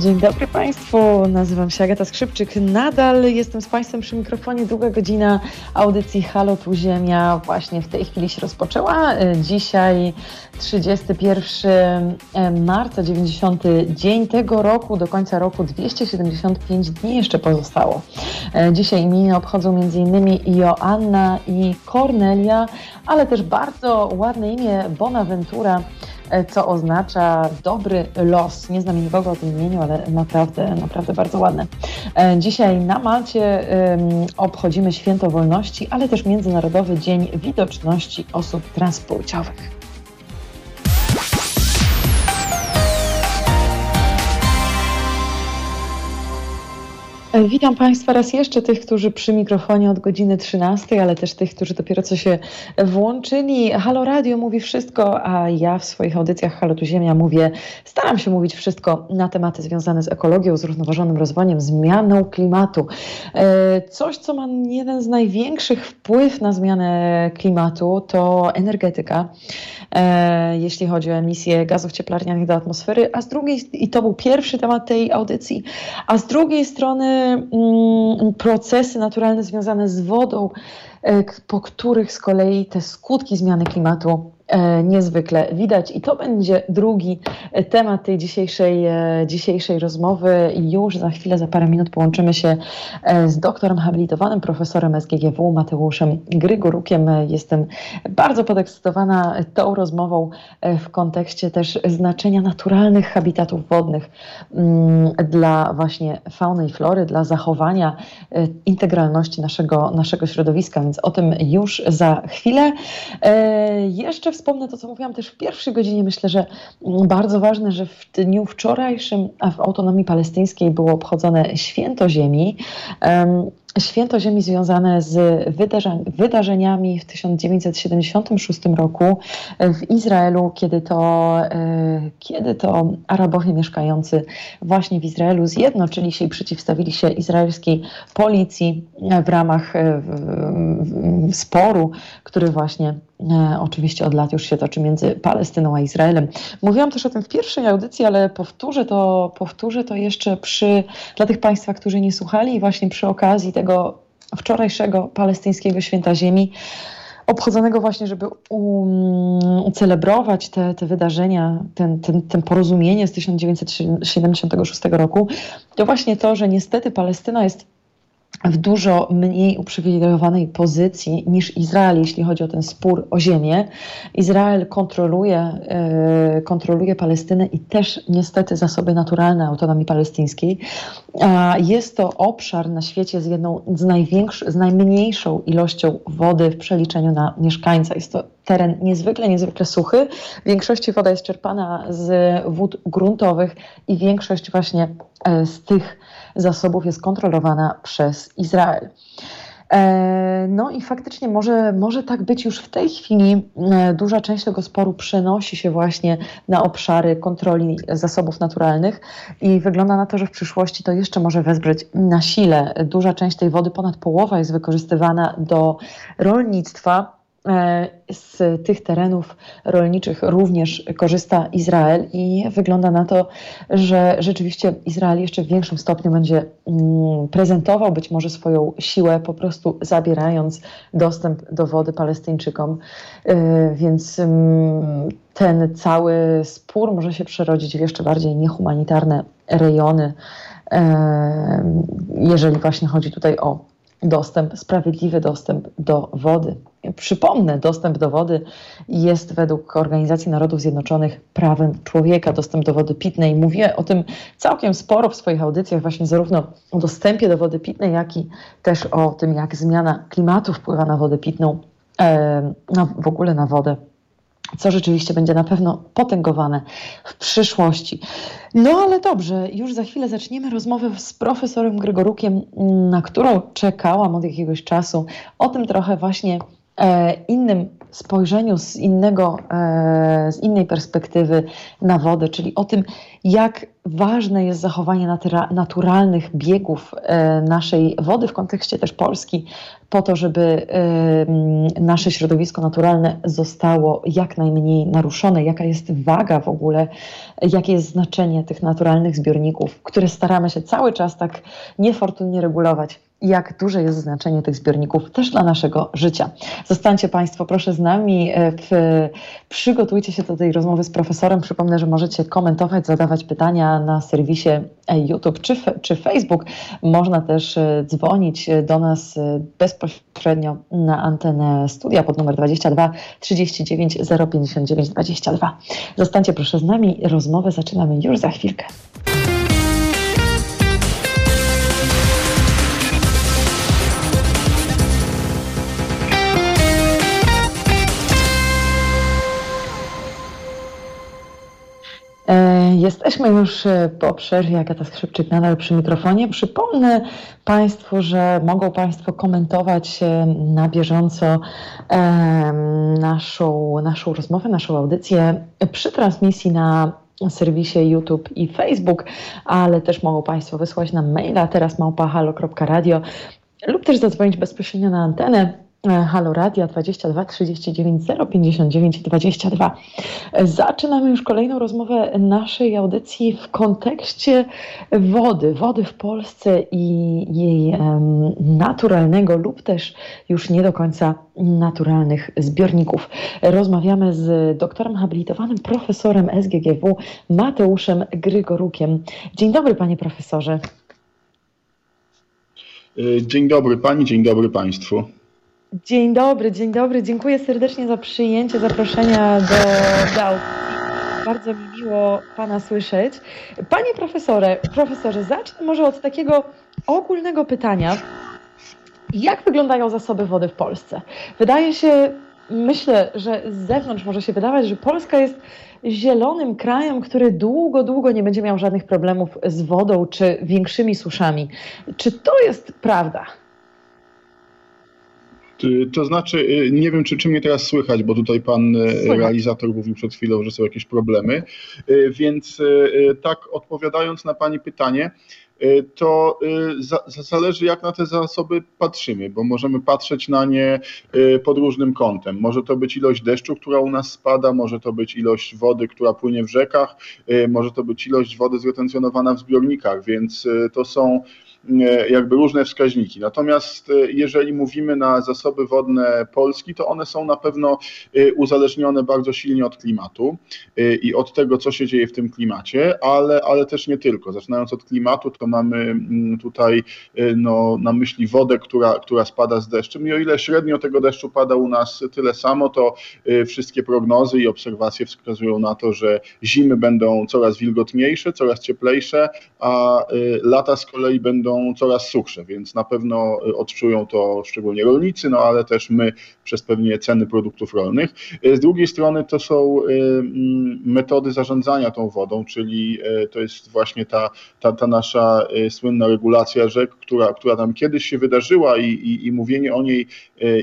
Dzień dobry Państwu, nazywam się Agata Skrzypczyk. Nadal jestem z Państwem przy mikrofonie. Druga godzina audycji Halo Tu Ziemia właśnie w tej chwili się rozpoczęła. Dzisiaj 31 marca, 90 dzień tego roku, do końca roku 275 dni jeszcze pozostało. Dzisiaj imieniny obchodzą m.in. Joanna i Cornelia, ale też bardzo ładne imię Bonaventura E, co oznacza dobry los. Nie znam nikogo o tym imieniu, ale naprawdę, naprawdę bardzo ładne. E, dzisiaj na Malcie obchodzimy Święto Wolności, ale też Międzynarodowy Dzień Widoczności Osób Transpłciowych. Witam Państwa raz jeszcze, tych, którzy przy mikrofonie od godziny 13, ale też tych, którzy dopiero co się włączyli. Halo Radio mówi wszystko, a ja w swoich audycjach Halo Tu Ziemia mówię, staram się mówić wszystko na tematy związane z ekologią, zrównoważonym rozwojem, zmianą klimatu. E, coś, co ma jeden z największych wpływ na zmianę klimatu, to energetyka, e, jeśli chodzi o emisję gazów cieplarnianych do atmosfery, a z drugiej, i to był pierwszy temat tej audycji, a z drugiej strony procesy naturalne związane z wodą, e, po których z kolei te skutki zmiany klimatu niezwykle widać. I to będzie drugi e, temat tej dzisiejszej, e, dzisiejszej rozmowy. Już za chwilę, za parę minut połączymy się z doktorem habilitowanym, profesorem SGGW Mateuszem Grygorukiem. Jestem bardzo podekscytowana tą rozmową w kontekście też znaczenia naturalnych habitatów wodnych mm, dla właśnie fauny i flory, dla zachowania integralności naszego, naszego środowiska, więc o tym już za chwilę. Jeszcze wspomnę to, co mówiłam też w pierwszej godzinie. Myślę, że bardzo ważne, że w dniu wczorajszym w autonomii palestyńskiej było obchodzone święto ziemi. Święto Ziemi związane z wydarzeniami w 1976 roku w Izraelu, kiedy to, e, kiedy to Arabowie mieszkający właśnie w Izraelu zjednoczyli się i przeciwstawili się izraelskiej policji w ramach e, sporu, który właśnie e, oczywiście od lat już się toczy między Palestyną a Izraelem. Mówiłam też o tym w pierwszej audycji, ale powtórzę to, powtórzę to jeszcze przy, dla tych Państwa, którzy nie słuchali, właśnie przy okazji tego wczorajszego palestyńskiego święta ziemi. obchodzonego właśnie, żeby ucelebrować te, te wydarzenia, ten, ten, ten porozumienie z 1976 roku, to właśnie to, że niestety Palestyna jest w dużo mniej uprzywilejowanej pozycji niż Izrael, jeśli chodzi o ten spór o ziemię. Izrael kontroluje, yy, kontroluje Palestynę i też niestety zasoby naturalne autonomii palestyńskiej. Jest to obszar na świecie z jedną z, z najmniejszą ilością wody w przeliczeniu na mieszkańca. Jest to teren niezwykle, niezwykle suchy. W większości woda jest czerpana z wód gruntowych i większość właśnie e, z tych zasobów jest kontrolowana przez Izrael. E, no i faktycznie może, może tak być już w tej chwili. E, duża część tego sporu przenosi się właśnie na obszary kontroli zasobów naturalnych i wygląda na to, że w przyszłości to jeszcze może wezbrać na sile. Duża część tej wody, ponad połowa jest wykorzystywana do rolnictwa z tych terenów rolniczych również korzysta Izrael i wygląda na to, że rzeczywiście Izrael jeszcze w większym stopniu będzie mm, prezentował być może swoją siłę, po prostu zabierając dostęp do wody Palestyńczykom. E, więc mm, ten cały spór może się przerodzić w jeszcze bardziej niehumanitarne rejony, e, jeżeli właśnie chodzi tutaj o dostęp, sprawiedliwy dostęp do wody. Przypomnę, dostęp do wody jest według Organizacji Narodów Zjednoczonych prawem człowieka, dostęp do wody pitnej. Mówię o tym całkiem sporo w swoich audycjach, właśnie zarówno o dostępie do wody pitnej, jak i też o tym, jak zmiana klimatu wpływa na wodę pitną, na, w ogóle na wodę co rzeczywiście będzie na pewno potęgowane w przyszłości. No ale dobrze, już za chwilę zaczniemy rozmowę z profesorem Gregorukiem, na którą czekałam od jakiegoś czasu. O tym trochę właśnie innym spojrzeniu, z, innego, e, z innej perspektywy na wodę, czyli o tym, jak ważne jest zachowanie natura naturalnych biegów e, naszej wody w kontekście też Polski, po to, żeby e, nasze środowisko naturalne zostało jak najmniej naruszone, jaka jest waga w ogóle, jakie jest znaczenie tych naturalnych zbiorników, które staramy się cały czas tak niefortunnie regulować jak duże jest znaczenie tych zbiorników też dla naszego życia. Zostańcie Państwo proszę z nami, e, przygotujcie się do tej rozmowy z profesorem. Przypomnę, że możecie komentować, zadawać pytania na serwisie e, YouTube czy, czy Facebook. Można też e, dzwonić do nas bezpośrednio na antenę studia pod numer 22 39 059 22. Zostańcie proszę z nami, rozmowę zaczynamy już za chwilkę. Jesteśmy już e, po przerwie, Agata Skrzypczyk nadal przy mikrofonie. Przypomnę Państwu, że mogą Państwo komentować e, na bieżąco naszą, naszą rozmowę, naszą audycję przy transmisji na serwisie YouTube i Facebook, ale też mogą Państwo wysłać nam maila teraz małpahalo.radio lub też zadzwonić bezpośrednio na antenę Halo Radia 22 39 059 22. Zaczynamy już kolejną rozmowę naszej audycji w kontekście wody, wody w Polsce i jej naturalnego lub też już nie do końca naturalnych zbiorników. Rozmawiamy z doktorem habilitowanym profesorem SGGW Mateuszem Grygorukiem. Dzień dobry panie profesorze. E, dzień dobry pani, dzień dobry państwu. Dzień dobry, dzień dobry. Dziękuję serdecznie za przyjęcie zaproszenia do, do audycji. Bardzo mi miło Pana słyszeć. Panie profesorze, profesorze, zacznę może od takiego ogólnego pytania. Jak wyglądają zasoby wody w Polsce? Wydaje się, myślę, że z zewnątrz może się wydawać, że Polska jest zielonym krajem, który długo, długo nie będzie miał żadnych problemów z wodą czy większymi suszami. Czy to jest prawda? Y, to znaczy, y, nie wiem, czy, czy mnie teraz słychać, bo tutaj pan y, słychać. realizator mówił przed chwilą, że są jakieś problemy. Więc tak, odpowiadając na pani pytanie, to zależy jak na te zasoby patrzymy, bo możemy patrzeć na nie pod różnym kątem. Może to być ilość deszczu, która u nas spada, może to być ilość wody, która płynie w rzekach, może to być ilość wody zretencjonowana w zbiornikach, więc to są jakby różne wskaźniki. Natomiast jeżeli mówimy na zasoby wodne Polski, to one są na pewno uzależnione bardzo silnie od klimatu i od tego, co się dzieje w tym klimacie, ale, ale też nie tylko. Zaczynając od klimatu, to mamy mm, tutaj no, na myśli wodę, która, która spada z deszczem i o ile średnio tego deszczu pada u nas tyle samo, to wszystkie prognozy i obserwacje wskazują na to, że zimy będą coraz wilgotniejsze, coraz cieplejsze, a lata z kolei będą coraz suchsze, więc na pewno y, odczują to szczególnie rolnicy, no ale też my przez pewnie ceny produktów rolnych. Y, z drugiej strony to są mm, metody zarządzania tą wodą, czyli to jest właśnie ta, ta, ta nasza słynna regulacja rzek, która, która tam kiedyś się wydarzyła i, i, i mówienie o niej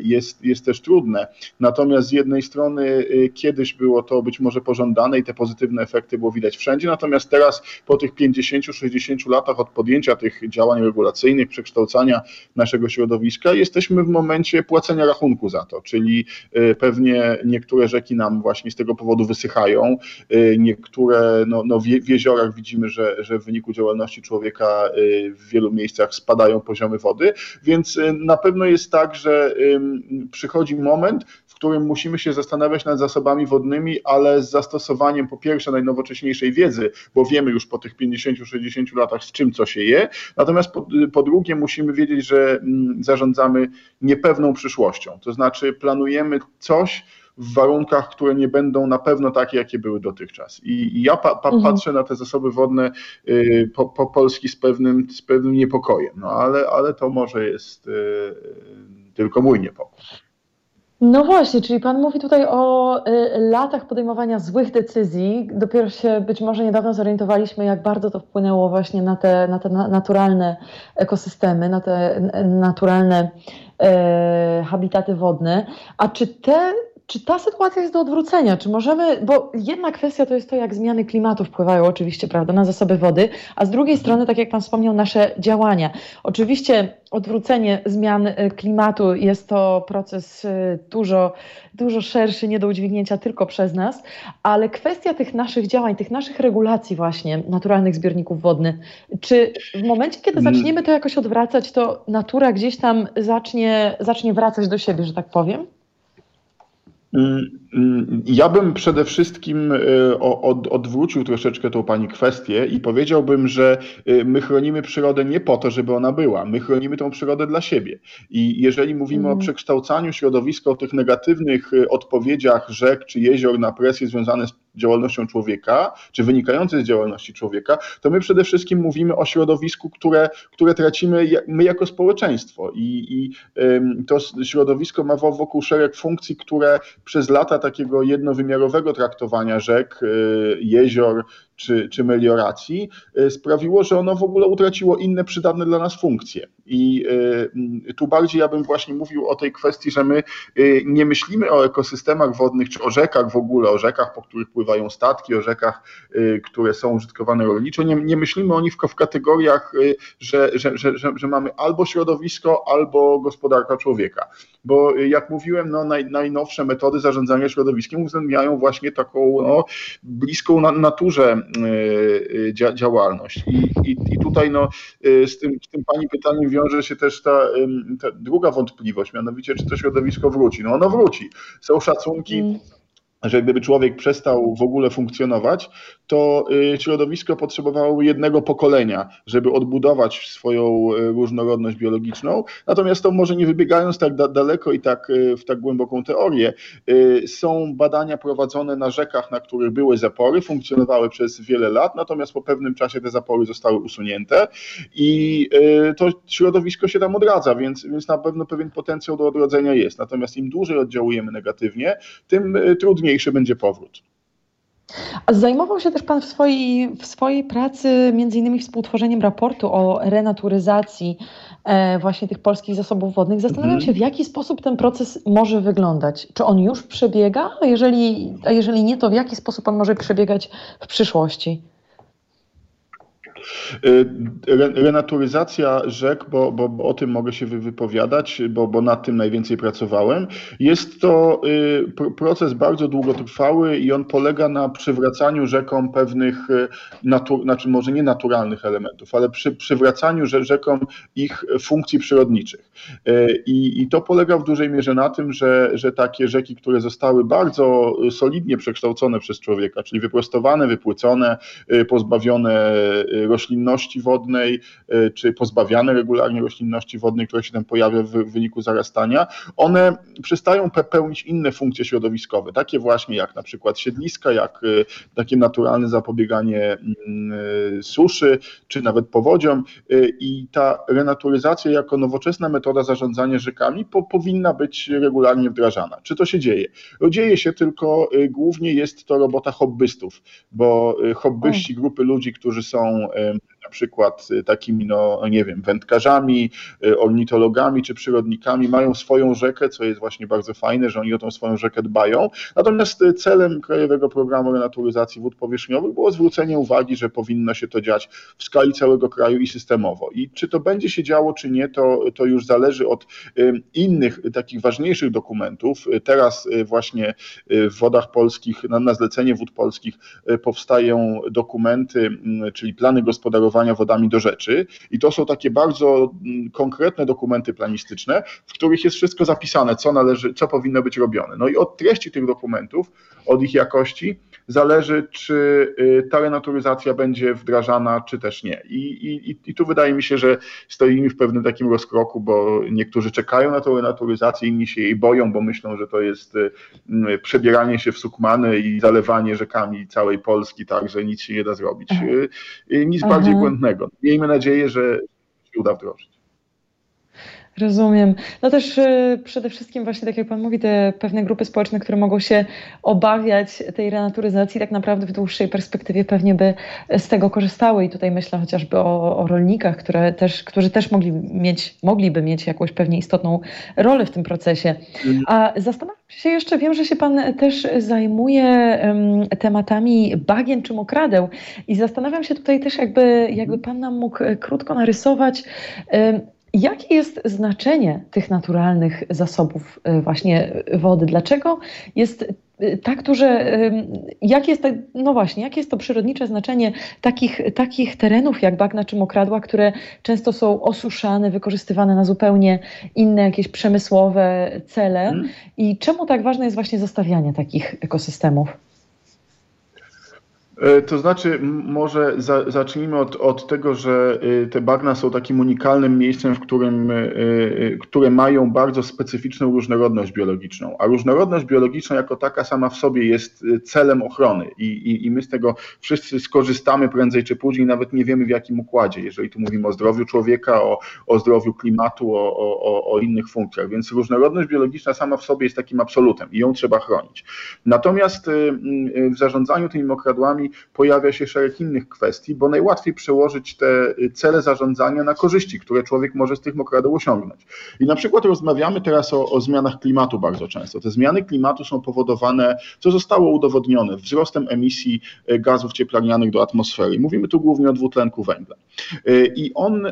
jest, jest też trudne. Natomiast z jednej strony kiedyś było to być może pożądane i te pozytywne efekty było widać wszędzie, natomiast teraz po tych 50-60 latach od podjęcia tych działań regulacyjnych, przekształcania naszego środowiska, jesteśmy w momencie płacenia rachunku za to, czyli y, pewnie niektóre rzeki nam właśnie z tego powodu wysychają, y, niektóre no, no w jeziorach widzimy, że, że w wyniku działalności człowieka y, w wielu miejscach spadają poziomy wody, więc na pewno jest tak, że przychodzi moment, w którym musimy się zastanawiać nad zasobami wodnymi, ale z zastosowaniem po pierwsze najnowocześniejszej wiedzy, bo wiemy już po tych 50-60 latach z czym co się je, natomiast po, po drugie musimy wiedzieć, że mm, zarządzamy niepewną przyszłością, to znaczy planujemy coś, w warunkach, które nie będą na pewno takie, jakie były dotychczas. I, i ja pa, pa, mhm. patrzę na te zasoby wodne y, po, po Polski z pewnym, z pewnym niepokojem, no ale, ale to może jest y, tylko mój niepokój. No właśnie, czyli Pan mówi tutaj o y, latach podejmowania złych decyzji. Dopiero się być może niedawno zorientowaliśmy, jak bardzo to wpłynęło właśnie na te, na te naturalne ekosystemy, na te naturalne y, habitaty wodne. A czy te czy ta sytuacja jest do odwrócenia? Czy możemy, bo jedna kwestia to jest to, jak zmiany klimatu wpływają oczywiście, prawda, na zasoby wody, a z drugiej strony, tak jak Pan wspomniał, nasze działania. Oczywiście odwrócenie zmian y, klimatu jest to proces y, dużo, dużo szerszy, nie do udźwignięcia tylko przez nas, ale kwestia tych naszych działań, tych naszych regulacji właśnie naturalnych zbiorników wodnych, czy w momencie, kiedy mm. zaczniemy to jakoś odwracać, to natura gdzieś tam zacznie, zacznie wracać do siebie, że tak powiem? Mm, mm, ja bym przede wszystkim y, odwrócił troszeczkę tą pani kwestię i powiedziałbym, że y, my chronimy przyrodę nie po to, żeby ona była. My chronimy tą przyrodę dla siebie. I jeżeli mówimy mm. o przekształcaniu środowiska, o tych negatywnych y, odpowiedziach rzek czy jezior na presje związane z działalnością człowieka, czy wynikające z działalności człowieka, to my przede wszystkim mówimy o środowisku, które, które tracimy my jako społeczeństwo. I, i to środowisko ma wokół szereg funkcji, które przez lata takiego jednowymiarowego traktowania rzek, y, jezior, czy, czy melioracji, y, sprawiło, że ono w ogóle utraciło inne przydatne dla nas funkcje. I y, tu bardziej ja bym właśnie mówił o tej kwestii, że my y, nie myślimy o ekosystemach wodnych, czy o rzekach w ogóle, o rzekach, po których pływają statki, o rzekach, które są użytkowane rolniczo. Nie, nie myślimy o nich w kategoriach, że, że, że, że, mamy albo środowisko, albo gospodarka człowieka. Bo jak mówiłem, no, naj, najnowsze metody zarządzania środowiskiem uwzględniają właśnie taką no, bliską na, naturze działalność. I, i, i tutaj no, y, z, tym, z tym Pani pytaniem wiąże się też ta, ta druga wątpliwość, mianowicie czy to środowisko wróci. No ono wróci. Są szacunki. Mm że gdyby człowiek przestał w ogóle funkcjonować, to y, środowisko potrzebowało jednego pokolenia, żeby odbudować swoją y, różnorodność biologiczną. Natomiast to może nie wybiegając tak da daleko i tak y, w tak głęboką teorię, są badania prowadzone na rzekach, na których były zapory, funkcjonowały przez wiele lat, natomiast po pewnym czasie te zapory zostały usunięte i to środowisko się tam odradza, więc, więc na pewno pewien potencjał do odrodzenia jest. Natomiast im dłużej oddziałujemy negatywnie, tym trudniejszy będzie powrót. A zajmował się też Pan w swojej, w swojej pracy między innymi współtworzeniem raportu o renaturyzacji e, właśnie tych polskich zasobów wodnych. Zastanawiam mm. się, w jaki sposób ten proces może wyglądać. Czy on już przebiega? A jeżeli, a jeżeli nie, to w jaki sposób on może przebiegać w przyszłości? Renaturyzacja rzek, bo, bo, bo, o tym mogę się wypowiadać, bo, bo nad tym najwięcej pracowałem. Jest to y, proces bardzo długotrwały i on polega na przywracaniu rzekom pewnych, y, natu, znaczy może nie naturalnych elementów, ale przy, przywracaniu rzekom ich funkcji przyrodniczych. Y, I, I to polega w dużej mierze na tym, że, że takie rzeki, które zostały bardzo solidnie przekształcone przez człowieka, czyli wyprostowane, wypłycone, pozbawione roślinności wodnej, czy pozbawiane regularnie roślinności wodnej, która się tam pojawia w wyniku zarastania, one przestają pełnić inne funkcje środowiskowe, takie właśnie jak na przykład siedliska, jak y, takie naturalne zapobieganie mm, y, suszy, czy nawet powodziom i ta renaturyzacja jako nowoczesna metoda zarządzania rzekami po, powinna być regularnie wdrażana. Czy to się dzieje? No, dzieje się, tylko głównie jest to robota hobbystów, bo hobbyści, grupy ludzi, którzy są na przykład y, takimi, no nie wiem, wędkarzami, y, ornitologami czy przyrodnikami, mają swoją rzekę, co jest właśnie bardzo fajne, że oni o tą swoją rzekę dbają. Natomiast y, celem Krajowego Programu Renaturyzacji Wód Powierzchniowych było zwrócenie uwagi, że powinno się to dziać w skali całego kraju i systemowo. I czy to będzie się działo, czy nie, to, to już zależy od innych takich ważniejszych dokumentów. Teraz właśnie w wodach polskich, na, na zlecenie wód polskich powstają dokumenty, czyli plany gospodarowania wodami do rzeczy. I to są takie bardzo mm, konkretne dokumenty planistyczne, w których jest wszystko zapisane, co należy, co powinno być robione. No i od treści tych dokumentów, od ich jakości zależy, czy y, ta renaturyzacja będzie wdrażana, czy też nie. I, i, I tu wydaje mi się, że stoimy w pewnym takim rozkroku, bo niektórzy czekają na tą renaturyzację, inni się jej boją, bo myślą, że to jest y, y, przebieranie się w sukmany i zalewanie rzekami całej Polski, tak, że nic się nie da zrobić. Nic Aha. bardziej błędnego. Miejmy nadzieję, że się uda wdrożyć. Rozumiem. No też y, przede wszystkim właśnie, tak jak Pan mówi, te pewne grupy społeczne, które mogą się obawiać tej renaturyzacji, tak naprawdę w dłuższej perspektywie pewnie by z tego korzystały. I tutaj myślę chociażby o, o rolnikach, które też, którzy też mogli mieć, mogliby mieć jakąś pewnie istotną rolę w tym procesie. A zastanawiam się jeszcze, wiem, że się Pan też zajmuje um, tematami bagien czy mokradeł i zastanawiam się tutaj też, jakby, jakby Pan nam mógł krótko narysować, um, Jakie jest znaczenie tych naturalnych zasobów y, właśnie wody? Dlaczego jest y, tak duże, jakie jest, no właśnie, jakie jest to przyrodnicze znaczenie takich, takich terenów jak bagna czy mokradła, które często są osuszane, wykorzystywane na zupełnie inne jakieś przemysłowe cele hmm. i czemu tak ważne jest właśnie zostawianie takich ekosystemów? E, to znaczy, może za, zacznijmy od, od tego, że e, te bagna są takim unikalnym miejscem, w którym, e, które mają bardzo specyficzną różnorodność biologiczną, a różnorodność biologiczna jako taka sama w sobie jest celem ochrony. I, i, i my z tego wszyscy skorzystamy prędzej czy później, nawet nie wiemy w jakim układzie, jeżeli tu mówimy o zdrowiu człowieka, o, o zdrowiu klimatu, o, o, o innych funkcjach, więc różnorodność biologiczna sama w sobie jest takim absolutem i ją trzeba chronić. Natomiast w zarządzaniu tymi mokradłami pojawia się szereg innych kwestii, bo najłatwiej przełożyć te cele zarządzania na korzyści, które człowiek może z tych mokradeł osiągnąć. I na przykład rozmawiamy teraz o, o zmianach klimatu bardzo często. Te zmiany klimatu są powodowane, co zostało udowodnione, wzrostem emisji e, gazów cieplarnianych do atmosfery. Mówimy tu głównie o dwutlenku węgla. E, I on,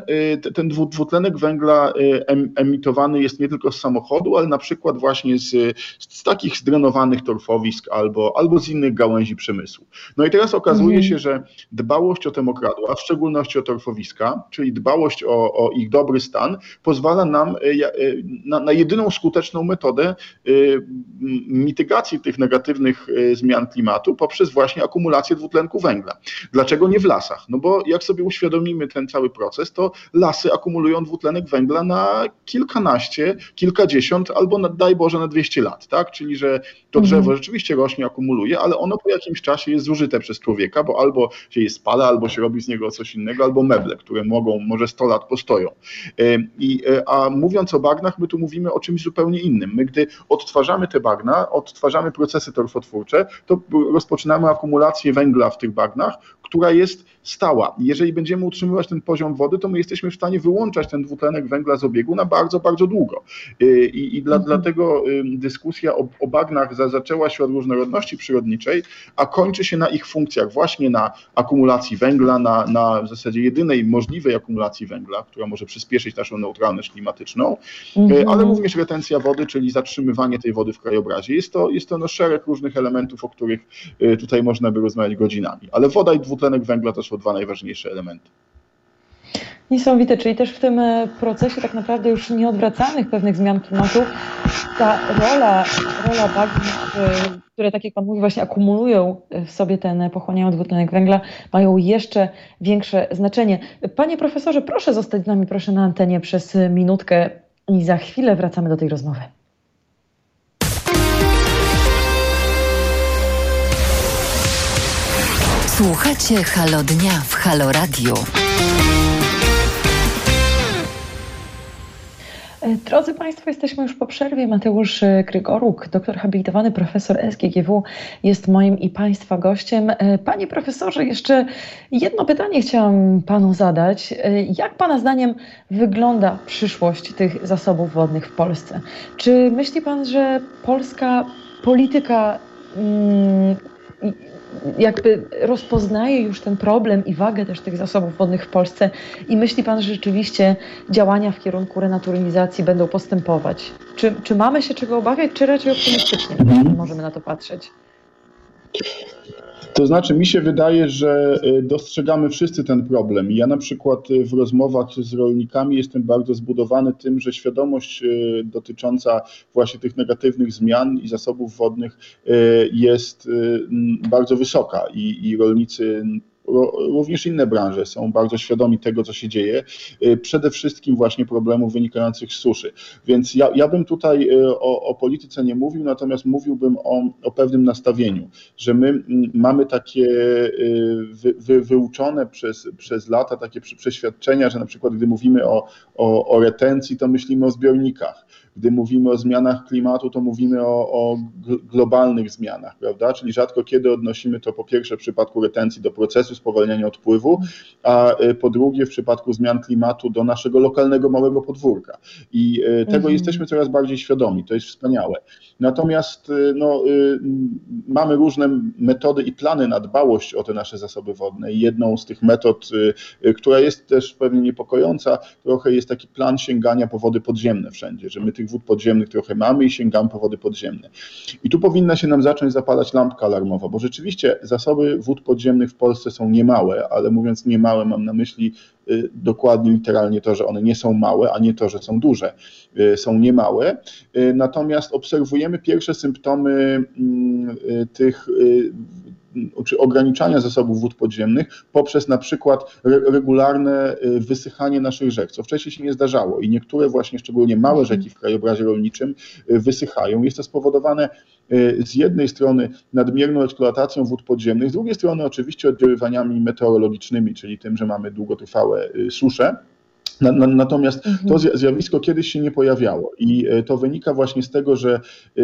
ten dwutlenek węgla emitowany jest nie tylko z samochodu, ale na przykład właśnie z, z takich zdrenowanych torfowisk albo, albo z innych gałęzi przemysłu. No i teraz okazuje mhm. się, że dbałość o te mokradła, w szczególności o torfowiska, czyli dbałość o, o ich dobry stan, pozwala nam e, e, na, na, jedyną skuteczną metodę e, mitygacji tych negatywnych zmian klimatu poprzez właśnie akumulację dwutlenku węgla. Dlaczego nie w lasach? No bo jak sobie uświadomimy ten cały proces, to lasy akumulują dwutlenek węgla na kilkanaście, kilkadziesiąt albo na, daj Boże na 200 lat, tak? Czyli że to drzewo mhm. rzeczywiście rośnie, akumuluje, ale ono po jakimś czasie jest zużyte przez człowieka, bo albo się je spala, albo się robi z niego coś innego, albo meble, które mogą, może 100 lat postoją. I, e, a mówiąc o bagnach, my tu mówimy o czymś zupełnie innym. My, gdy odtwarzamy te bagna, odtwarzamy procesy torfotwórcze, to rozpoczynamy akumulację węgla w tych bagnach, która jest stała. Jeżeli będziemy utrzymywać ten poziom wody, to my jesteśmy w stanie wyłączać ten dwutlenek węgla z obiegu na bardzo, bardzo długo. Y, I, i dla, mhm. dlatego dyskusja o, o bagnach za, zaczęła się od różnorodności przyrodniczej, a kończy się na ich funkcji funkcjach właśnie na akumulacji węgla, na, na w zasadzie jedynej możliwej akumulacji węgla, która może przyspieszyć naszą neutralność klimatyczną, mhm. ale również retencja wody, czyli zatrzymywanie tej wody w krajobrazie. Jest to, jest to no szereg różnych elementów, o których tutaj można by rozmawiać godzinami, ale woda i dwutlenek węgla to są dwa najważniejsze elementy. Niesamowite, czyli też w tym e, procesie tak naprawdę już nieodwracalnych pewnych zmian klimatu ta rola, rola bagien, które tak jak Pan mówi właśnie akumulują w sobie ten, pochłaniają dwutlenek węgla, mają jeszcze większe znaczenie. Panie profesorze, proszę zostać z nami proszę na antenie przez minutkę i za chwilę wracamy do tej rozmowy. Słuchacie Halo Dnia w Halo Radio. Drodzy Państwo, jesteśmy już po przerwie. Mateusz e, Grygoruk, doktor habilitowany profesor SGGW jest moim i Państwa gościem. E, panie profesorze, jeszcze jedno pytanie chciałam Panu zadać. Jak Pana zdaniem wygląda przyszłość tych zasobów wodnych w Polsce? Czy myśli Pan, że polska polityka mm, jakby rozpoznaje już ten problem i wagę też tych zasobów wodnych w Polsce i myśli Pan, że rzeczywiście działania w kierunku renaturalizacji będą postępować? Czy, czy mamy się czego obawiać, czy raczej optymistycznie mhm. możemy na to patrzeć? To znaczy, mi się wydaje, że y, dostrzegamy wszyscy ten problem. Ja na przykład y, w rozmowach z rolnikami jestem bardzo zbudowany tym, że świadomość y, dotycząca właśnie tych negatywnych zmian i zasobów wodnych jest bardzo wysoka i, i rolnicy również inne branże są bardzo świadomi tego, co się dzieje, y, przede wszystkim właśnie problemów wynikających z suszy. Więc ja, ja bym tutaj y, o, o polityce nie mówił, natomiast mówiłbym o, o pewnym nastawieniu, że my mamy takie y, wy, wy, wyuczone przez, przez lata takie przeświadczenia, że na przykład gdy mówimy o, o, o retencji, to myślimy o zbiornikach gdy mówimy o zmianach klimatu, to mówimy o, o, globalnych zmianach, prawda? Czyli rzadko kiedy odnosimy to po pierwsze w przypadku retencji do procesu spowalniania odpływu, a y, po drugie w przypadku zmian klimatu do naszego lokalnego małego podwórka. I y, tego mhm. jesteśmy coraz bardziej świadomi, to jest wspaniałe. Natomiast y, no, mamy różne metody i plany na dbałość o te nasze zasoby wodne. I jedną z tych metod, która jest też pewnie niepokojąca, trochę jest taki plan sięgania po wody podziemne wszędzie, że my tych wód podziemnych trochę mamy i sięgamy po wody podziemne. I tu powinna się nam zacząć zapalać lampka alarmowa, bo rzeczywiście zasoby wód podziemnych w Polsce są niemałe, ale mówiąc niemałe mam na myśli y, dokładnie, literalnie to, że one nie są małe, a nie to, że są duże. Y, są niemałe. Y, natomiast obserwujemy pierwsze symptomy mm, tych czy ograniczania zasobów wód podziemnych poprzez na przykład regularne y, wysychanie naszych rzek, co wcześniej się nie zdarzało i niektóre właśnie szczególnie małe rzeki w krajobrazie rolniczym y, wysychają. Jest to spowodowane y, z jednej strony nadmierną eksploatacją wód podziemnych, z drugiej strony oczywiście oddziaływaniami meteorologicznymi, czyli tym, że mamy długotrwałe susze. Natomiast mhm. to zjawisko kiedyś się nie pojawiało i e, to wynika właśnie z tego, że e,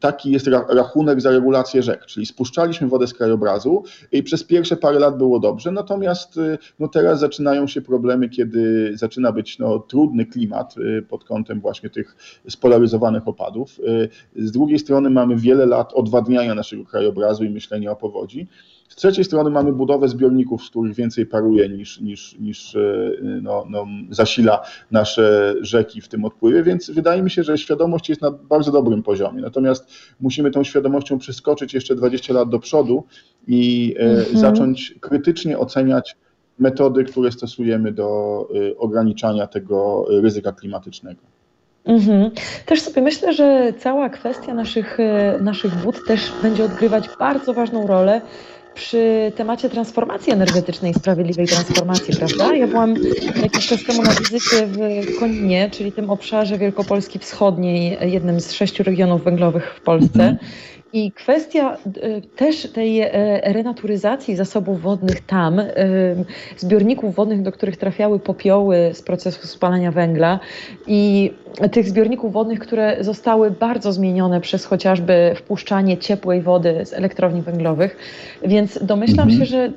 taki jest rachunek za regulację rzek, czyli spuszczaliśmy wodę z krajobrazu i przez pierwsze parę lat było dobrze, natomiast e, no teraz zaczynają się problemy, kiedy zaczyna być no, trudny klimat pod kątem właśnie tych spolaryzowanych opadów. Z drugiej strony mamy wiele lat odwadniania naszego krajobrazu i myślenia o powodzi. Z trzeciej strony mamy budowę zbiorników, z których więcej paruje niż, niż, niż no, no, zasila nasze rzeki w tym odpływie, więc wydaje mi się, że świadomość jest na bardzo dobrym poziomie. Natomiast musimy tą świadomością przeskoczyć jeszcze 20 lat do przodu i e, mhm. zacząć krytycznie oceniać metody, które stosujemy do e, ograniczania tego ryzyka klimatycznego. Mhm. Też sobie myślę, że cała kwestia naszych, naszych wód też będzie odgrywać bardzo ważną rolę przy temacie transformacji energetycznej sprawiedliwej transformacji, prawda? Ja byłam jakiś czas temu na wizycie w Koninie, czyli tym obszarze Wielkopolski Wschodniej, jednym z sześciu regionów węglowych w Polsce. I kwestia y, też tej e, renaturyzacji zasobów wodnych tam, y, zbiorników wodnych, do których trafiały popioły z procesu spalania węgla i tych zbiorników wodnych, które zostały bardzo zmienione przez chociażby wpuszczanie ciepłej wody z elektrowni węglowych. Więc domyślam mhm. się, że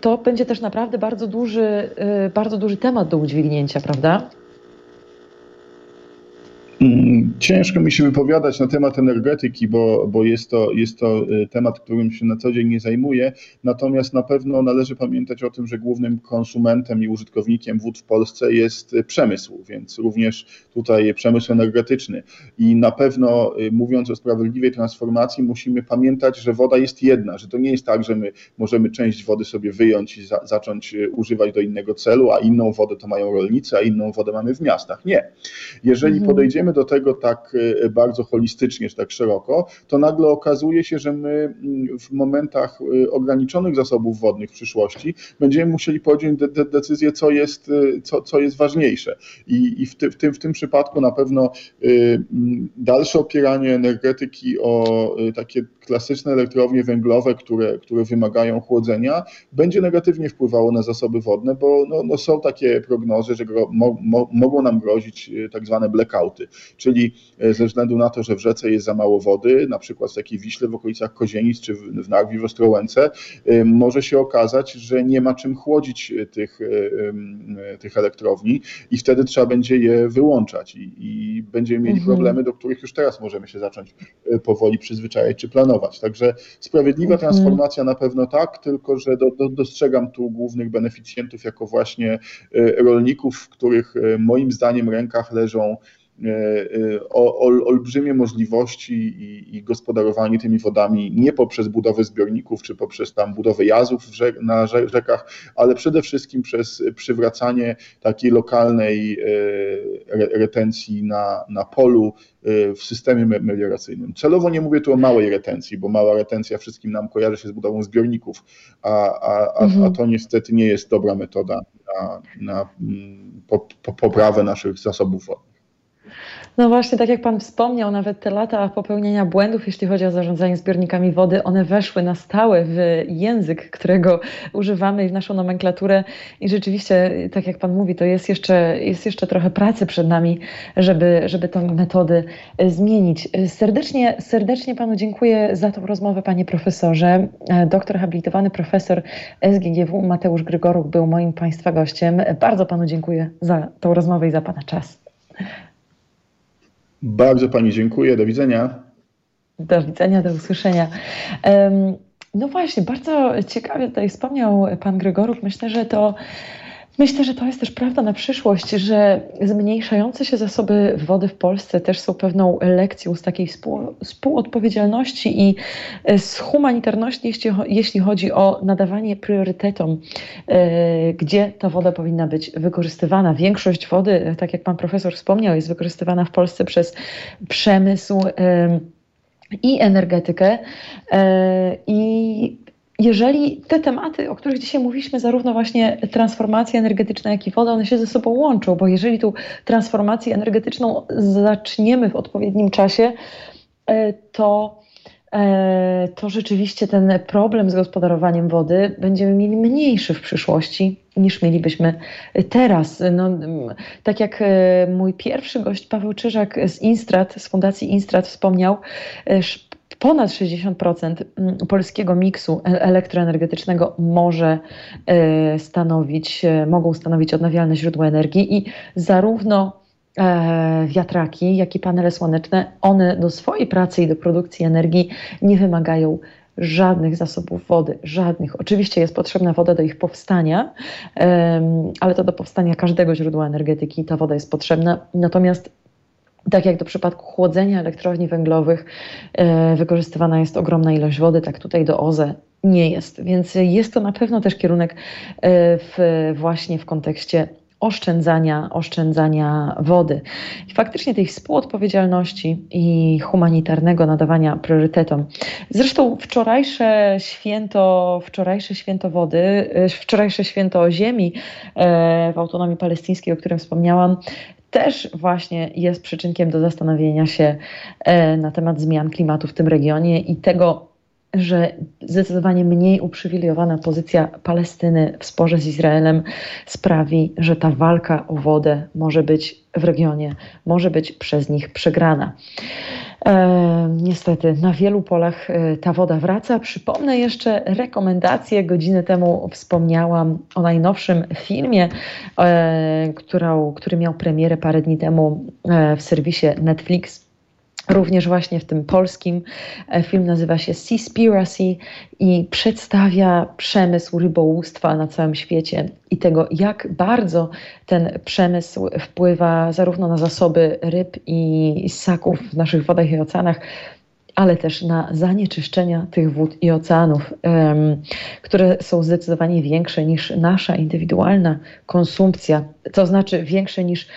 to będzie też naprawdę bardzo duży, bardzo duży temat do udźwignięcia, prawda? Mm, ciężko mi się wypowiadać na temat energetyki, bo, bo jest, to, jest to y, temat, którym się na co dzień nie zajmuję. Natomiast na pewno należy pamiętać o tym, że głównym konsumentem i użytkownikiem wód w Polsce jest przemysł, więc również tutaj przemysł energetyczny. I na pewno y, mówiąc o sprawiedliwej transformacji, musimy pamiętać, że woda jest jedna, że to nie jest tak, że my możemy część wody sobie wyjąć i za, zacząć y, używać do innego celu, a inną wodę to mają rolnicy, a inną wodę mamy w miastach. Nie. Jeżeli mhm. Do tego tak y, bardzo holistycznie, czy tak szeroko, to nagle okazuje się, że my mm, w momentach ograniczonych zasobów wodnych w przyszłości będziemy musieli podjąć de de decyzję, co jest, co, co jest ważniejsze. I, i w, ty, w, tym, w tym przypadku na pewno y, dalsze opieranie energetyki o y, takie klasyczne elektrownie węglowe, które, które wymagają chłodzenia, będzie negatywnie wpływało na zasoby wodne, bo no, no są takie prognozy, że gro, mo, mo, mogą nam grozić y, tak zwane blackouty, czyli ze względu na to, że w rzece jest za mało wody, na przykład w takiej Wiśle w okolicach Kozienic czy w, Narwi w Ostrołęce, może się okazać, że nie ma czym chłodzić tych, tych elektrowni i wtedy trzeba będzie je wyłączać i, i będziemy mieli mhm. problemy, do których już teraz możemy się zacząć e, powoli przyzwyczajać czy planować. Także sprawiedliwa mhm. transformacja na pewno tak, tylko że do, do, dostrzegam tu głównych beneficjentów jako właśnie e, rolników, w których e, moim zdaniem rękach leżą olbrzymie możliwości i, i, gospodarowanie tymi wodami nie poprzez budowę zbiorników czy poprzez tam budowę jazów na rzekach, ale przede wszystkim przez przywracanie takiej lokalnej retencji na, na polu w systemie melioracyjnym. Celowo nie mówię tu o małej retencji, bo mała retencja wszystkim nam kojarzy się z budową zbiorników, a, a, a, mhm. a to niestety nie jest dobra metoda na, na po, poprawę naszych zasobów wodnych. No właśnie, tak jak Pan wspomniał, nawet te lata popełniania błędów, jeśli chodzi o zarządzanie zbiornikami wody, one weszły na stałe w język, którego używamy i w naszą nomenklaturę. I rzeczywiście, tak jak Pan mówi, to jest jeszcze, jest jeszcze trochę pracy przed nami, żeby, żeby tę metody zmienić. Serdecznie, serdecznie Panu dziękuję za tą rozmowę, Panie Profesorze. Doktor habilitowany profesor SGGW Mateusz Grygoruk był moim Państwa gościem. Bardzo Panu dziękuję za tą rozmowę i za Pana czas. Bardzo Pani dziękuję. Do widzenia. Do widzenia, do usłyszenia. No właśnie, bardzo ciekawie tutaj wspomniał Pan Gregorów. Myślę, że to Myślę, że to jest też prawda na przyszłość, że zmniejszające się zasoby wody w Polsce też są pewną lekcją z takiej współ, współodpowiedzialności i e, z humanitarności, jeśli, jeśli chodzi o nadawanie priorytetom, e, gdzie ta woda powinna być wykorzystywana. Większość wody, tak jak pan profesor wspomniał, jest wykorzystywana w Polsce przez przemysł i energetykę. E, I jeżeli te tematy, o których dzisiaj mówiliśmy, zarówno właśnie transformacja energetyczna, jak i woda, one się ze sobą łączą, bo jeżeli tu transformację energetyczną zaczniemy w odpowiednim czasie, e, to, e, to rzeczywiście ten problem z gospodarowaniem wody będziemy mieli mniejszy w przyszłości niż mielibyśmy teraz. No, tak jak e, mój pierwszy gość Paweł Czyżak z Instrat, z Fundacji Instrat wspomniał, ponad 60% mm, polskiego miksu e, elektroenergetycznego może e, stanowić, e, mogą stanowić odnawialne źródła energii i zarówno wiatraki, jak i panele słoneczne, one do swojej pracy i do produkcji energii nie wymagają żadnych zasobów wody, żadnych. Oczywiście jest potrzebna woda do ich powstania, ale to do powstania każdego źródła energetyki ta woda jest potrzebna. Natomiast tak jak do przypadku chłodzenia elektrowni węglowych e, wykorzystywana jest ogromna ilość wody, tak tutaj do OZE nie jest. Więc jest to na pewno też kierunek e, w, właśnie w kontekście oszczędzania, oszczędzania wody. I faktycznie tej współodpowiedzialności i humanitarnego nadawania priorytetom. Zresztą wczorajsze święto, wczorajsze święto wody, e, wczorajsze święto ziemi w autonomii palestyńskiej, o którym wspomniałam, też właśnie jest przyczynkiem do zastanowienia się e, na temat zmian klimatu w tym regionie i tego, że zdecydowanie mniej uprzywilejowana pozycja Palestyny w sporze z Izraelem sprawi, że ta walka o wodę może być w regionie, może być przez nich przegrana. E, niestety na wielu polach e, ta woda wraca. Przypomnę jeszcze rekomendacje. Godzinę temu wspomniałam o najnowszym filmie, e, którą, który miał premierę parę dni temu w serwisie Netflix Również właśnie w tym polskim e, film nazywa się Seaspiracy i przedstawia przemysł rybołówstwa na całym świecie i tego, jak bardzo ten przemysł wpływa zarówno na zasoby ryb i ssaków w naszych wodach i oceanach, ale też na zanieczyszczenia tych wód i oceanów, um, które są zdecydowanie większe niż nasza indywidualna konsumpcja, to znaczy większe niż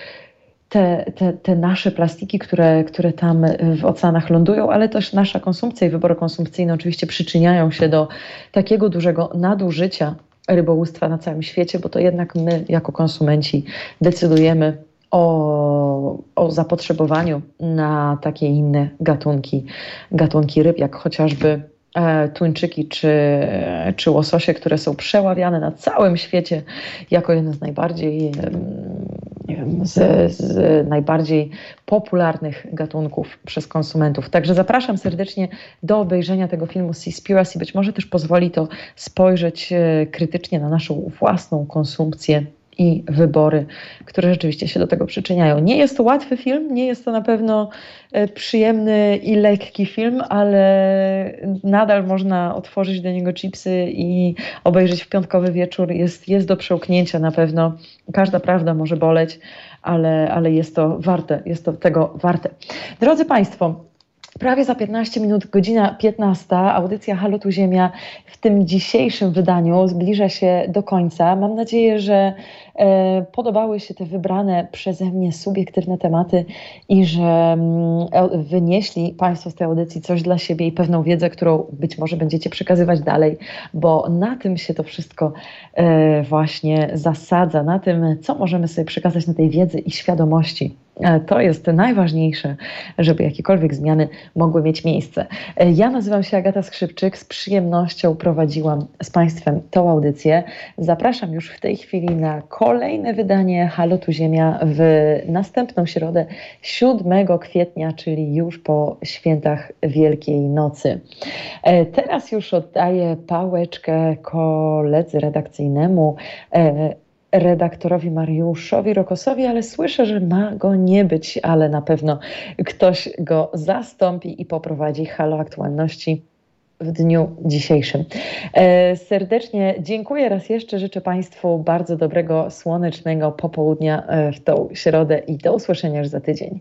te, te, te nasze plastiki, które, które tam w oceanach lądują, ale też nasza konsumpcja i wybory konsumpcyjne oczywiście przyczyniają się do takiego dużego nadużycia rybołówstwa na całym świecie, bo to jednak my jako konsumenci decydujemy o, o zapotrzebowaniu na takie inne gatunki, gatunki ryb, jak chociażby tuńczyki czy, czy łososie, które są przeławiane na całym świecie jako jeden z najbardziej wiem, z, z najbardziej popularnych gatunków przez konsumentów. Także zapraszam serdecznie do obejrzenia tego filmu Seaspiracy. Być może też pozwoli to spojrzeć e, krytycznie na naszą własną konsumpcję i wybory, które rzeczywiście się do tego przyczyniają. Nie jest to łatwy film, nie jest to na pewno e, przyjemny i lekki film, ale nadal można otworzyć do niego chipsy i obejrzeć w piątkowy wieczór. Jest, jest do przełknięcia na pewno. Każda prawda może boleć, ale, ale jest to warte, jest to tego warte. Drodzy Państwo, Prawie za 15 minut, godzina 15, audycja Halo tu Ziemia w tym dzisiejszym wydaniu zbliża się do końca. Mam nadzieję, że e, podobały się te wybrane przeze mnie subiektywne tematy i że mm, e, wynieśli Państwo z tej audycji coś dla siebie i pewną wiedzę, którą być może będziecie przekazywać dalej, bo na tym się to wszystko e, właśnie zasadza, na tym, co możemy sobie przekazać na tej wiedzy i świadomości. E, to jest najważniejsze, żeby jakiekolwiek zmiany mogły mieć miejsce. E, ja nazywam się Agata Skrzypczyk, z przyjemnością prowadziłam z Państwem tą audycję. Zapraszam już w tej chwili na kolejne wydanie Halo Tu Ziemia w następną środę 7 kwietnia, czyli już po świętach Wielkiej Nocy. E, teraz już oddaję pałeczkę koledzy redakcyjnemu redaktorowi Mariuszowi Rokosowi, ale słyszę, że ma go nie być, ale na pewno ktoś go zastąpi i poprowadzi halo aktualności w dniu dzisiejszym. E, serdecznie dziękuję raz jeszcze. Życzę Państwu bardzo dobrego, słonecznego popołudnia e, w tą środę i do usłyszenia już za tydzień.